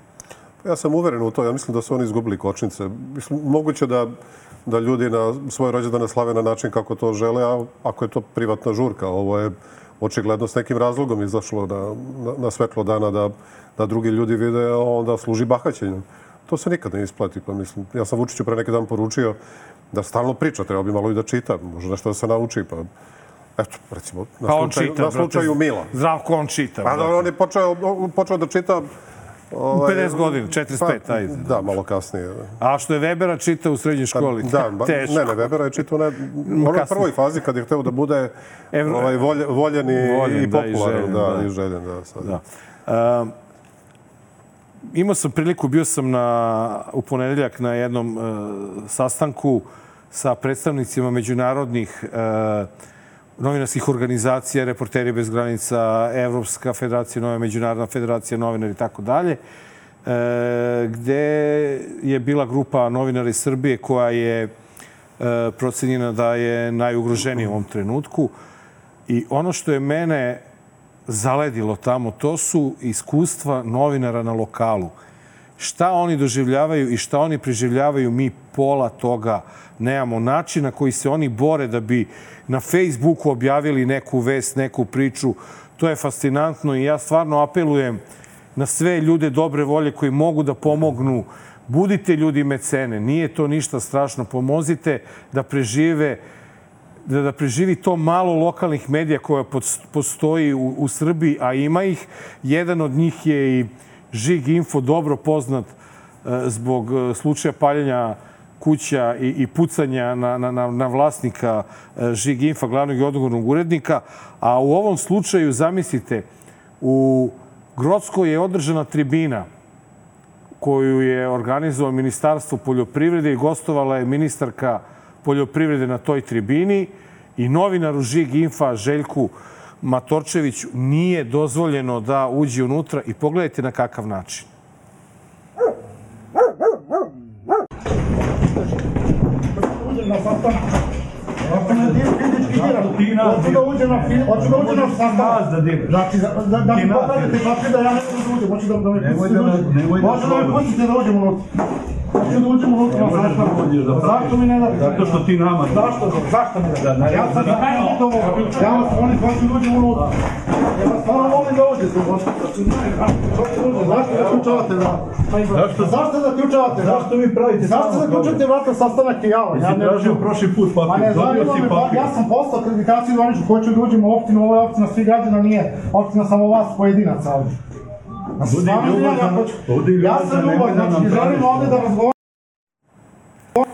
L: Ja sam uveren u to. Ja mislim da su oni izgubili kočnice. Mislim, moguće da, da ljudi na svoje rođendane slave na način kako to žele, a ako je to privatna žurka, ovo je očigledno s nekim razlogom izašlo na, na, na svetlo dana da, da drugi ljudi vide, a onda služi bahaćenjem. To se nikad ne isplati, pa mislim. Ja sam Vučiću pre neki dan poručio da stalno priča, treba bi malo i da čita, može nešto da se nauči, pa Eto, recimo, na
A: pa
L: slučaju, čita, na slučaju Mila.
A: Zdravko on čita.
L: Pa da, on je počeo, počeo da čita
A: Ovaj, 50 godina, 45, pa, ajde.
L: Da, malo kasnije.
A: A što je Webera čitao u srednjoj pa, školi?
L: Da, ba, Teško. ne, ne, Webera je čitao ne, u prvoj fazi kad je hteo da bude Evro... ovaj, volje, voljen i, voljen, i popularan. Da, i željen, da, da. I željen, da, sad. da. Um,
A: imao sam priliku, bio sam na, u ponedeljak na jednom uh, sastanku sa predstavnicima međunarodnih uh, novinarskih organizacija, Reporteri bez granica, Evropska federacija, Nova međunarodna federacija novinara i tako dalje, e, gde je bila grupa novinara iz Srbije koja je e, procenjena da je najugroženija u ovom trenutku. I ono što je mene zaledilo tamo, to su iskustva novinara na lokalu. Šta oni doživljavaju i šta oni preživljavaju, mi pola toga nemamo. Način na koji se oni bore da bi na Facebooku objavili neku vest, neku priču. To je fascinantno i ja stvarno apelujem na sve ljude dobre volje koji mogu da pomognu. Budite ljudi mecene, nije to ništa strašno. Pomozite da prežive da, da preživi to malo lokalnih medija koja postoji u, u Srbiji, a ima ih. Jedan od njih je i Žig Info, dobro poznat e, zbog e, slučaja paljenja kuća i, i pucanja na, na, na vlasnika e, Žig Infa, glavnog i odgovornog urednika. A u ovom slučaju, zamislite, u Grodskoj je održana tribina koju je organizovao Ministarstvo poljoprivrede i gostovala je ministarka poljoprivrede na toj tribini i novinaru Žig Infa Željku Matorčeviću nije dozvoljeno da uđe unutra i pogledajte na kakav način. na sastanak. Ako ne dir, fizički diram. Hoću da uđem na film, hoću da uđem na sastanak. da diraš. Znači, da, da, da mi pokažete papir da ja ne mogu da uđem, hoću da, da me pustite da uđem. Može da me pustite da uđem unutra.
N: Hoću da uđem unutra na sastanak. Zašto mi ne date?
D: Zato što ti nama...
N: Zašto? Zašto mi ne date? Ja sam zajedno od ovoga. Ja vas molim, hoću da uđem unutra. Ja vas stvarno molim da uđete. Zašto da ključavate vrata?
D: Zašto?
N: Zašto da ključavate vrata?
D: Zašto vi pravite
N: Zašto da ključate vrata sastanak je java?
D: Ja ne tražio prošli put
N: Pa
D: papir,
N: ne
D: dobio
N: zanima me, pa ja sam poslao akreditaciju zvaničnu, hoću da uđem u opštinu, ovo je opština svih građana, nije opština samo vas pojedinaca ovdje. Stvarno izvinjam, ja hoću- Ja sam
D: nam
N: znači želim ovdje da razgovaram.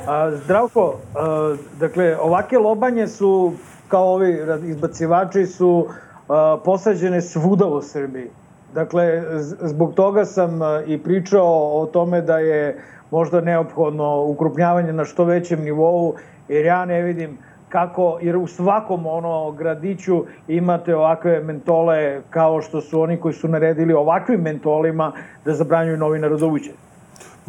B: A, zdravko, a, dakle, ovake lobanje su, kao ovi izbacivači, su a, posađene svuda u Srbiji. Dakle, zbog toga sam i pričao o tome da je možda neophodno ukrupnjavanje na što većem nivou, jer ja ne vidim kako, jer u svakom ono gradiću imate ovakve mentole kao što su oni koji su naredili ovakvim mentolima da zabranjuju novinara da uđe.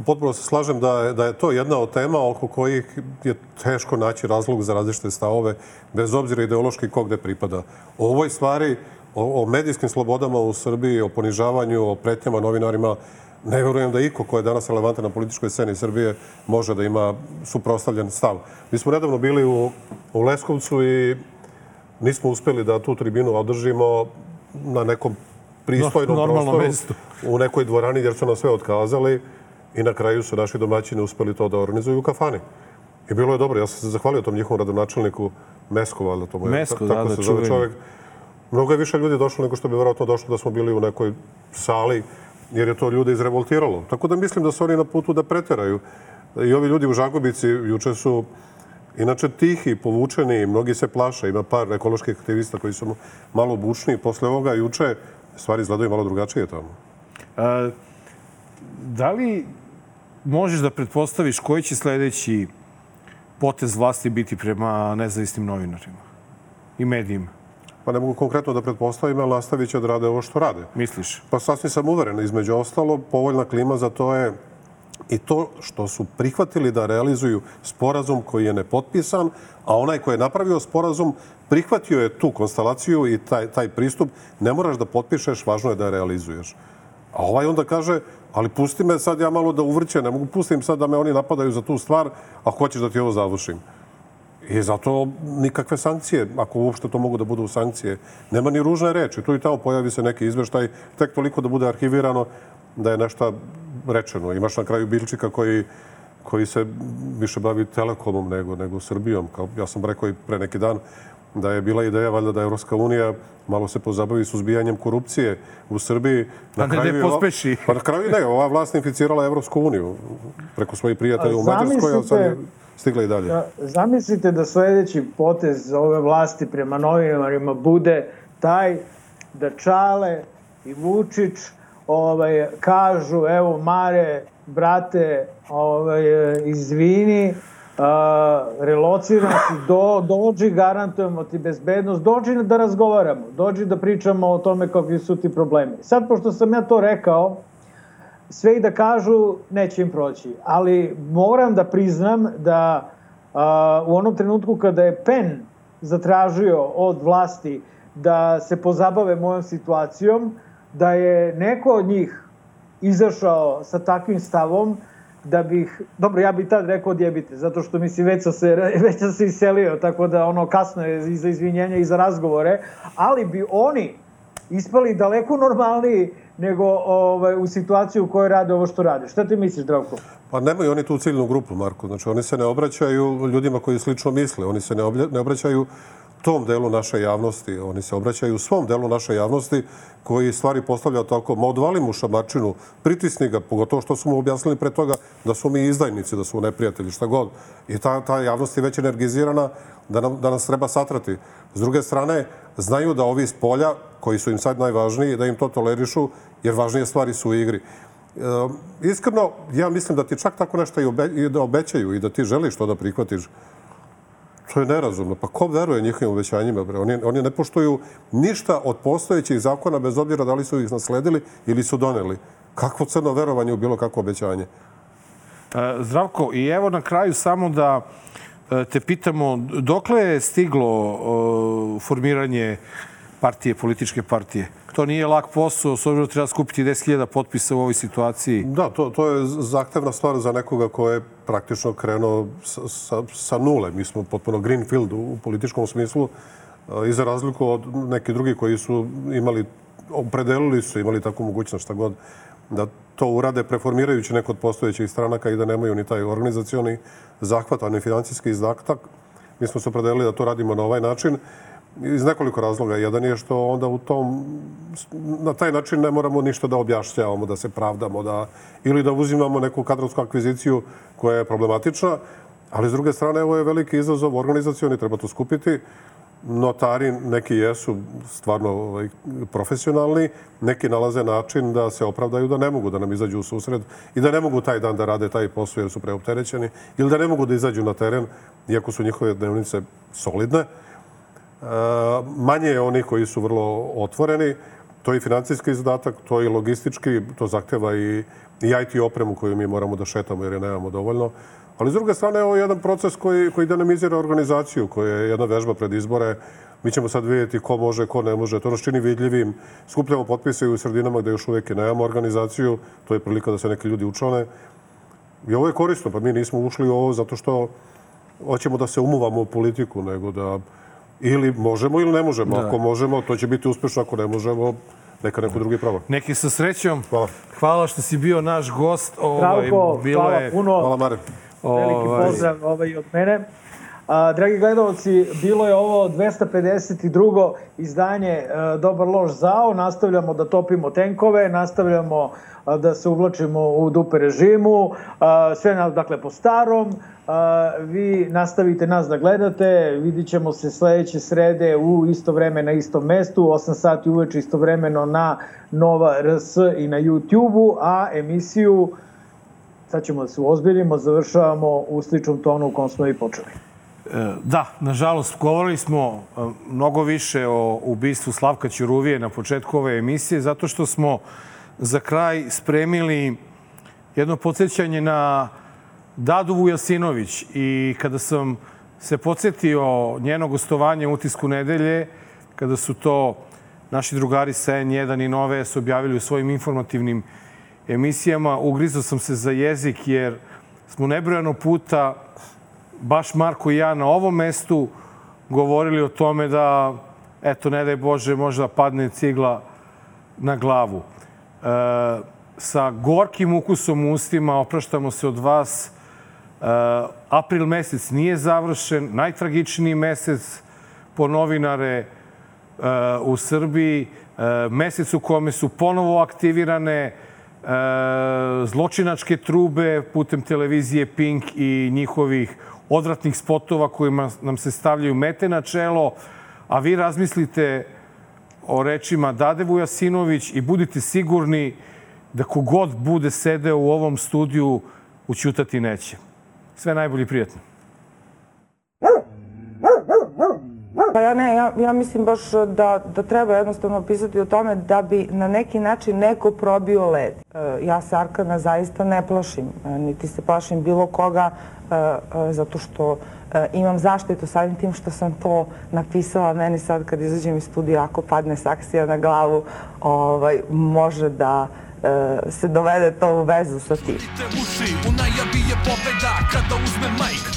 L: Potpuno se slažem da je, da je to jedna od tema oko kojih je teško naći razlog za različite stavove, bez obzira ideološki ko gde pripada. O ovoj stvari, o, o medijskim slobodama u Srbiji, o ponižavanju, o pretnjama novinarima, ne verujem da iko ko je danas relevantan na političkoj sceni Srbije može da ima suprostavljen stav. Mi smo nedavno bili u, u Leskovcu i nismo uspeli da tu tribinu održimo na nekom pristojnom
A: No,
L: prostoru,
A: mestu.
L: u nekoj dvorani jer su nam sve otkazali i na kraju su naši domaćini uspeli to da organizuju u kafani. I bilo je dobro. Ja sam se zahvalio tom njihovom radonačelniku Mesko, valjda to mu je.
A: Mesko,
L: ta-
A: da,
L: tako
A: da,
L: se zove
A: čuveni.
L: čovjek. Mnogo je više ljudi došlo nego što bi vjerojatno došlo da smo bili u nekoj sali, jer je to ljude izrevoltiralo. Tako da mislim da su oni na putu da preteraju. I ovi ljudi u Žagubici juče su inače tihi, povučeni, mnogi se plaše. Ima par ekoloških aktivista koji su malo bučni. Posle ovoga juče stvari izgledaju malo drugačije tamo.
A: A, da li možeš da pretpostaviš koji će sledeći potez vlasti biti prema nezavisnim novinarima i medijima?
L: Pa ne mogu konkretno da pretpostavim, ali nastavit će da rade ovo što rade.
A: Misliš?
L: Pa sasvim sam uveren. Između ostalo, povoljna klima za to je i to što su prihvatili da realizuju sporazum koji je nepotpisan, a onaj koji je napravio sporazum prihvatio je tu konstelaciju i taj, taj pristup. Ne moraš da potpišeš, važno je da je realizuješ. A ovaj onda kaže, ali pusti me sad ja malo da uvrće, ne mogu pustim sad da me oni napadaju za tu stvar, a hoćeš da ti ovo završim. I zato nikakve sankcije, ako uopšte to mogu da budu sankcije. Nema ni ružne reči. Tu i tamo pojavi se neki izveštaj, tek toliko da bude arhivirano da je nešto rečeno. Imaš na kraju Bilčika koji, koji se više bavi telekomom nego, nego Srbijom. Kao, ja sam rekao i pre neki dan da je bila ideja valjda da Evropska unija malo se pozabavi suzbijanjem korupcije u Srbiji.
A: A ne da je
L: ova-
A: pospeši.
L: Pa na kraju ne, ova vlast inficirala Evropsku uniju preko svojih prijatelja u Mađarskoj,
B: Zamislite-
L: stigla i dalje.
B: Da, Zamislite da sledeći potez ove vlasti prema novinarima bude taj da Čale i Vučić ovaj, kažu, evo Mare, brate, ovaj, izvini, uh, relociran si, do, dođi, garantujemo ti bezbednost, dođi da razgovaramo, dođi da pričamo o tome kakvi su ti problemi. Sad, pošto sam ja to rekao, sve i da kažu, neće im proći. Ali moram da priznam da a, u onom trenutku kada je PEN zatražio od vlasti da se pozabave mojom situacijom, da je neko od njih izašao sa takvim stavom, da bih, dobro, ja bih tad rekao odjebite, zato što mislim već sam se, već sam se iselio, tako da ono kasno je i za izvinjenje i za razgovore, ali bi oni ispali daleko normalniji nego ovaj, u situaciji u kojoj rade ovo što rade. Šta ti misliš, Zdravko?
L: Pa nemaju oni tu ciljnu grupu, Marko. Znači, oni se ne obraćaju ljudima koji slično misle. Oni se ne obraćaju tom delu naše javnosti. Oni se obraćaju svom delu naše javnosti koji stvari postavlja tako, ma odvali mu šamarčinu, pritisni ga, pogotovo što su mu objasnili pre toga da su mi izdajnici, da su neprijatelji, šta god. I ta, ta javnost je već energizirana da, nam, da nas treba satrati. S druge strane, znaju da ovi iz polja, koji su im sad najvažniji, da im to tolerišu, jer važnije stvari su u igri. E, iskreno, ja mislim da ti čak tako nešto i, obe, i da obećaju i da ti želiš to da prihvatiš. To je nerazumno. Pa ko veruje njihovim obećanjima? Bre? Oni, oni ne poštuju ništa od postojećih zakona, bez obzira da li su ih nasledili ili su doneli. Kakvo crno verovanje u bilo kakvo obećanje?
A: E, Zdravko, i evo na kraju samo da e, te pitamo, dokle je stiglo e, formiranje partije, političke partije. To nije lak posao, s obzirom da treba skupiti 10.000 potpisa u ovoj situaciji.
L: Da, to, to je zahtevna stvar za nekoga ko je praktično krenuo sa, sa, sa nule. Mi smo potpuno greenfield u, političkom smislu i za razliku od neki drugi koji su imali, opredelili su, imali takvu mogućnost šta god, da to urade preformirajući neko od postojećih stranaka i da nemaju ni taj organizacioni zahvat, ani financijski izdatak. Mi smo se opredelili da to radimo na ovaj način iz nekoliko razloga. Jedan je što onda u tom, na taj način ne moramo ništa da objašnjavamo, da se pravdamo, da, ili da uzimamo neku kadrovsku akviziciju koja je problematična, ali s druge strane ovo je veliki izazov organizacioni, treba to skupiti. Notari neki jesu stvarno ovaj, profesionalni, neki nalaze način da se opravdaju da ne mogu da nam izađu u susred i da ne mogu taj dan da rade taj posao jer su preopterećeni ili da ne mogu da izađu na teren iako su njihove dnevnice solidne. Manje je onih koji su vrlo otvoreni. To je i financijski izdatak, to je i logistički, to zahteva i, i IT opremu koju mi moramo da šetamo jer je nemamo dovoljno. Ali s druge strane, ovo je jedan proces koji, koji dinamizira organizaciju, koja je jedna vežba pred izbore. Mi ćemo sad vidjeti ko može, ko ne može. To nas čini vidljivim. Skupljamo potpise u sredinama gde još uvijek nemamo organizaciju. To je prilika da se neki ljudi učone. I ovo je korisno, pa mi nismo ušli u ovo zato što hoćemo da se umuvamo u politiku, nego da Ili možemo ili ne možemo. Da. Ako možemo, to će biti uspešno. Ako ne možemo, neka neko drugi proba.
A: Neki sa srećom.
L: Hvala.
A: Hvala što si bio naš gost.
B: Ovaj, Zdravko, bilo hvala je... puno.
L: Hvala Mare.
B: Veliki ovaj... pozdrav ovaj od mene. A, dragi gledalci, bilo je ovo 252. izdanje a, Dobar loš zao. Nastavljamo da topimo tenkove, nastavljamo a, da se uvlačimo u dupe režimu. A, sve, na, dakle, po starom. A, vi nastavite nas da gledate. Vidit ćemo se sledeće srede u isto vreme na istom mestu. 8 sati uveče istovremeno na Nova RS i na YouTube-u, a emisiju sad ćemo da se uozbiljimo, završavamo u sličnom tonu u kom smo i počeli.
A: E, da, nažalost, govorili smo e, mnogo više o ubistvu Slavka Ćuruvije na početku ove emisije, zato što smo za kraj spremili jedno podsjećanje na Dadu Vujasinović. I kada sam se podsjetio njeno gostovanje u utisku nedelje, kada su to naši drugari sa N1 i Nove su objavili u svojim informativnim emisijama, ugrizao sam se za jezik jer smo nebrojano puta baš Marko i ja na ovom mestu govorili o tome da, eto, ne daj Bože, možda padne cigla na glavu. E, sa gorkim ukusom u ustima opraštamo se od vas. E, april mesec nije završen, najtragičniji mesec po novinare e, u Srbiji, e, mesec u kome su ponovo aktivirane e, zločinačke trube putem televizije Pink i njihovih odvratnih spotova kojima nam se stavljaju mete na čelo, a vi razmislite o rečima Dade Vujasinović i budite sigurni da kogod bude sedeo u ovom studiju učutati neće. Sve najbolje i prijatno.
O: Pa ja ne, ja, mislim baš da, da treba jednostavno pisati o tome da bi na neki način neko probio led. E, ja se Arkana zaista ne plašim, e, niti se plašim bilo koga e, zato što imam zaštitu samim tim što sam to napisala. Meni sad kad izađem iz studija, ako padne saksija na glavu, ovaj, može da se dovede to u vezu sa tim. Uši, u najavi je kada uzme majk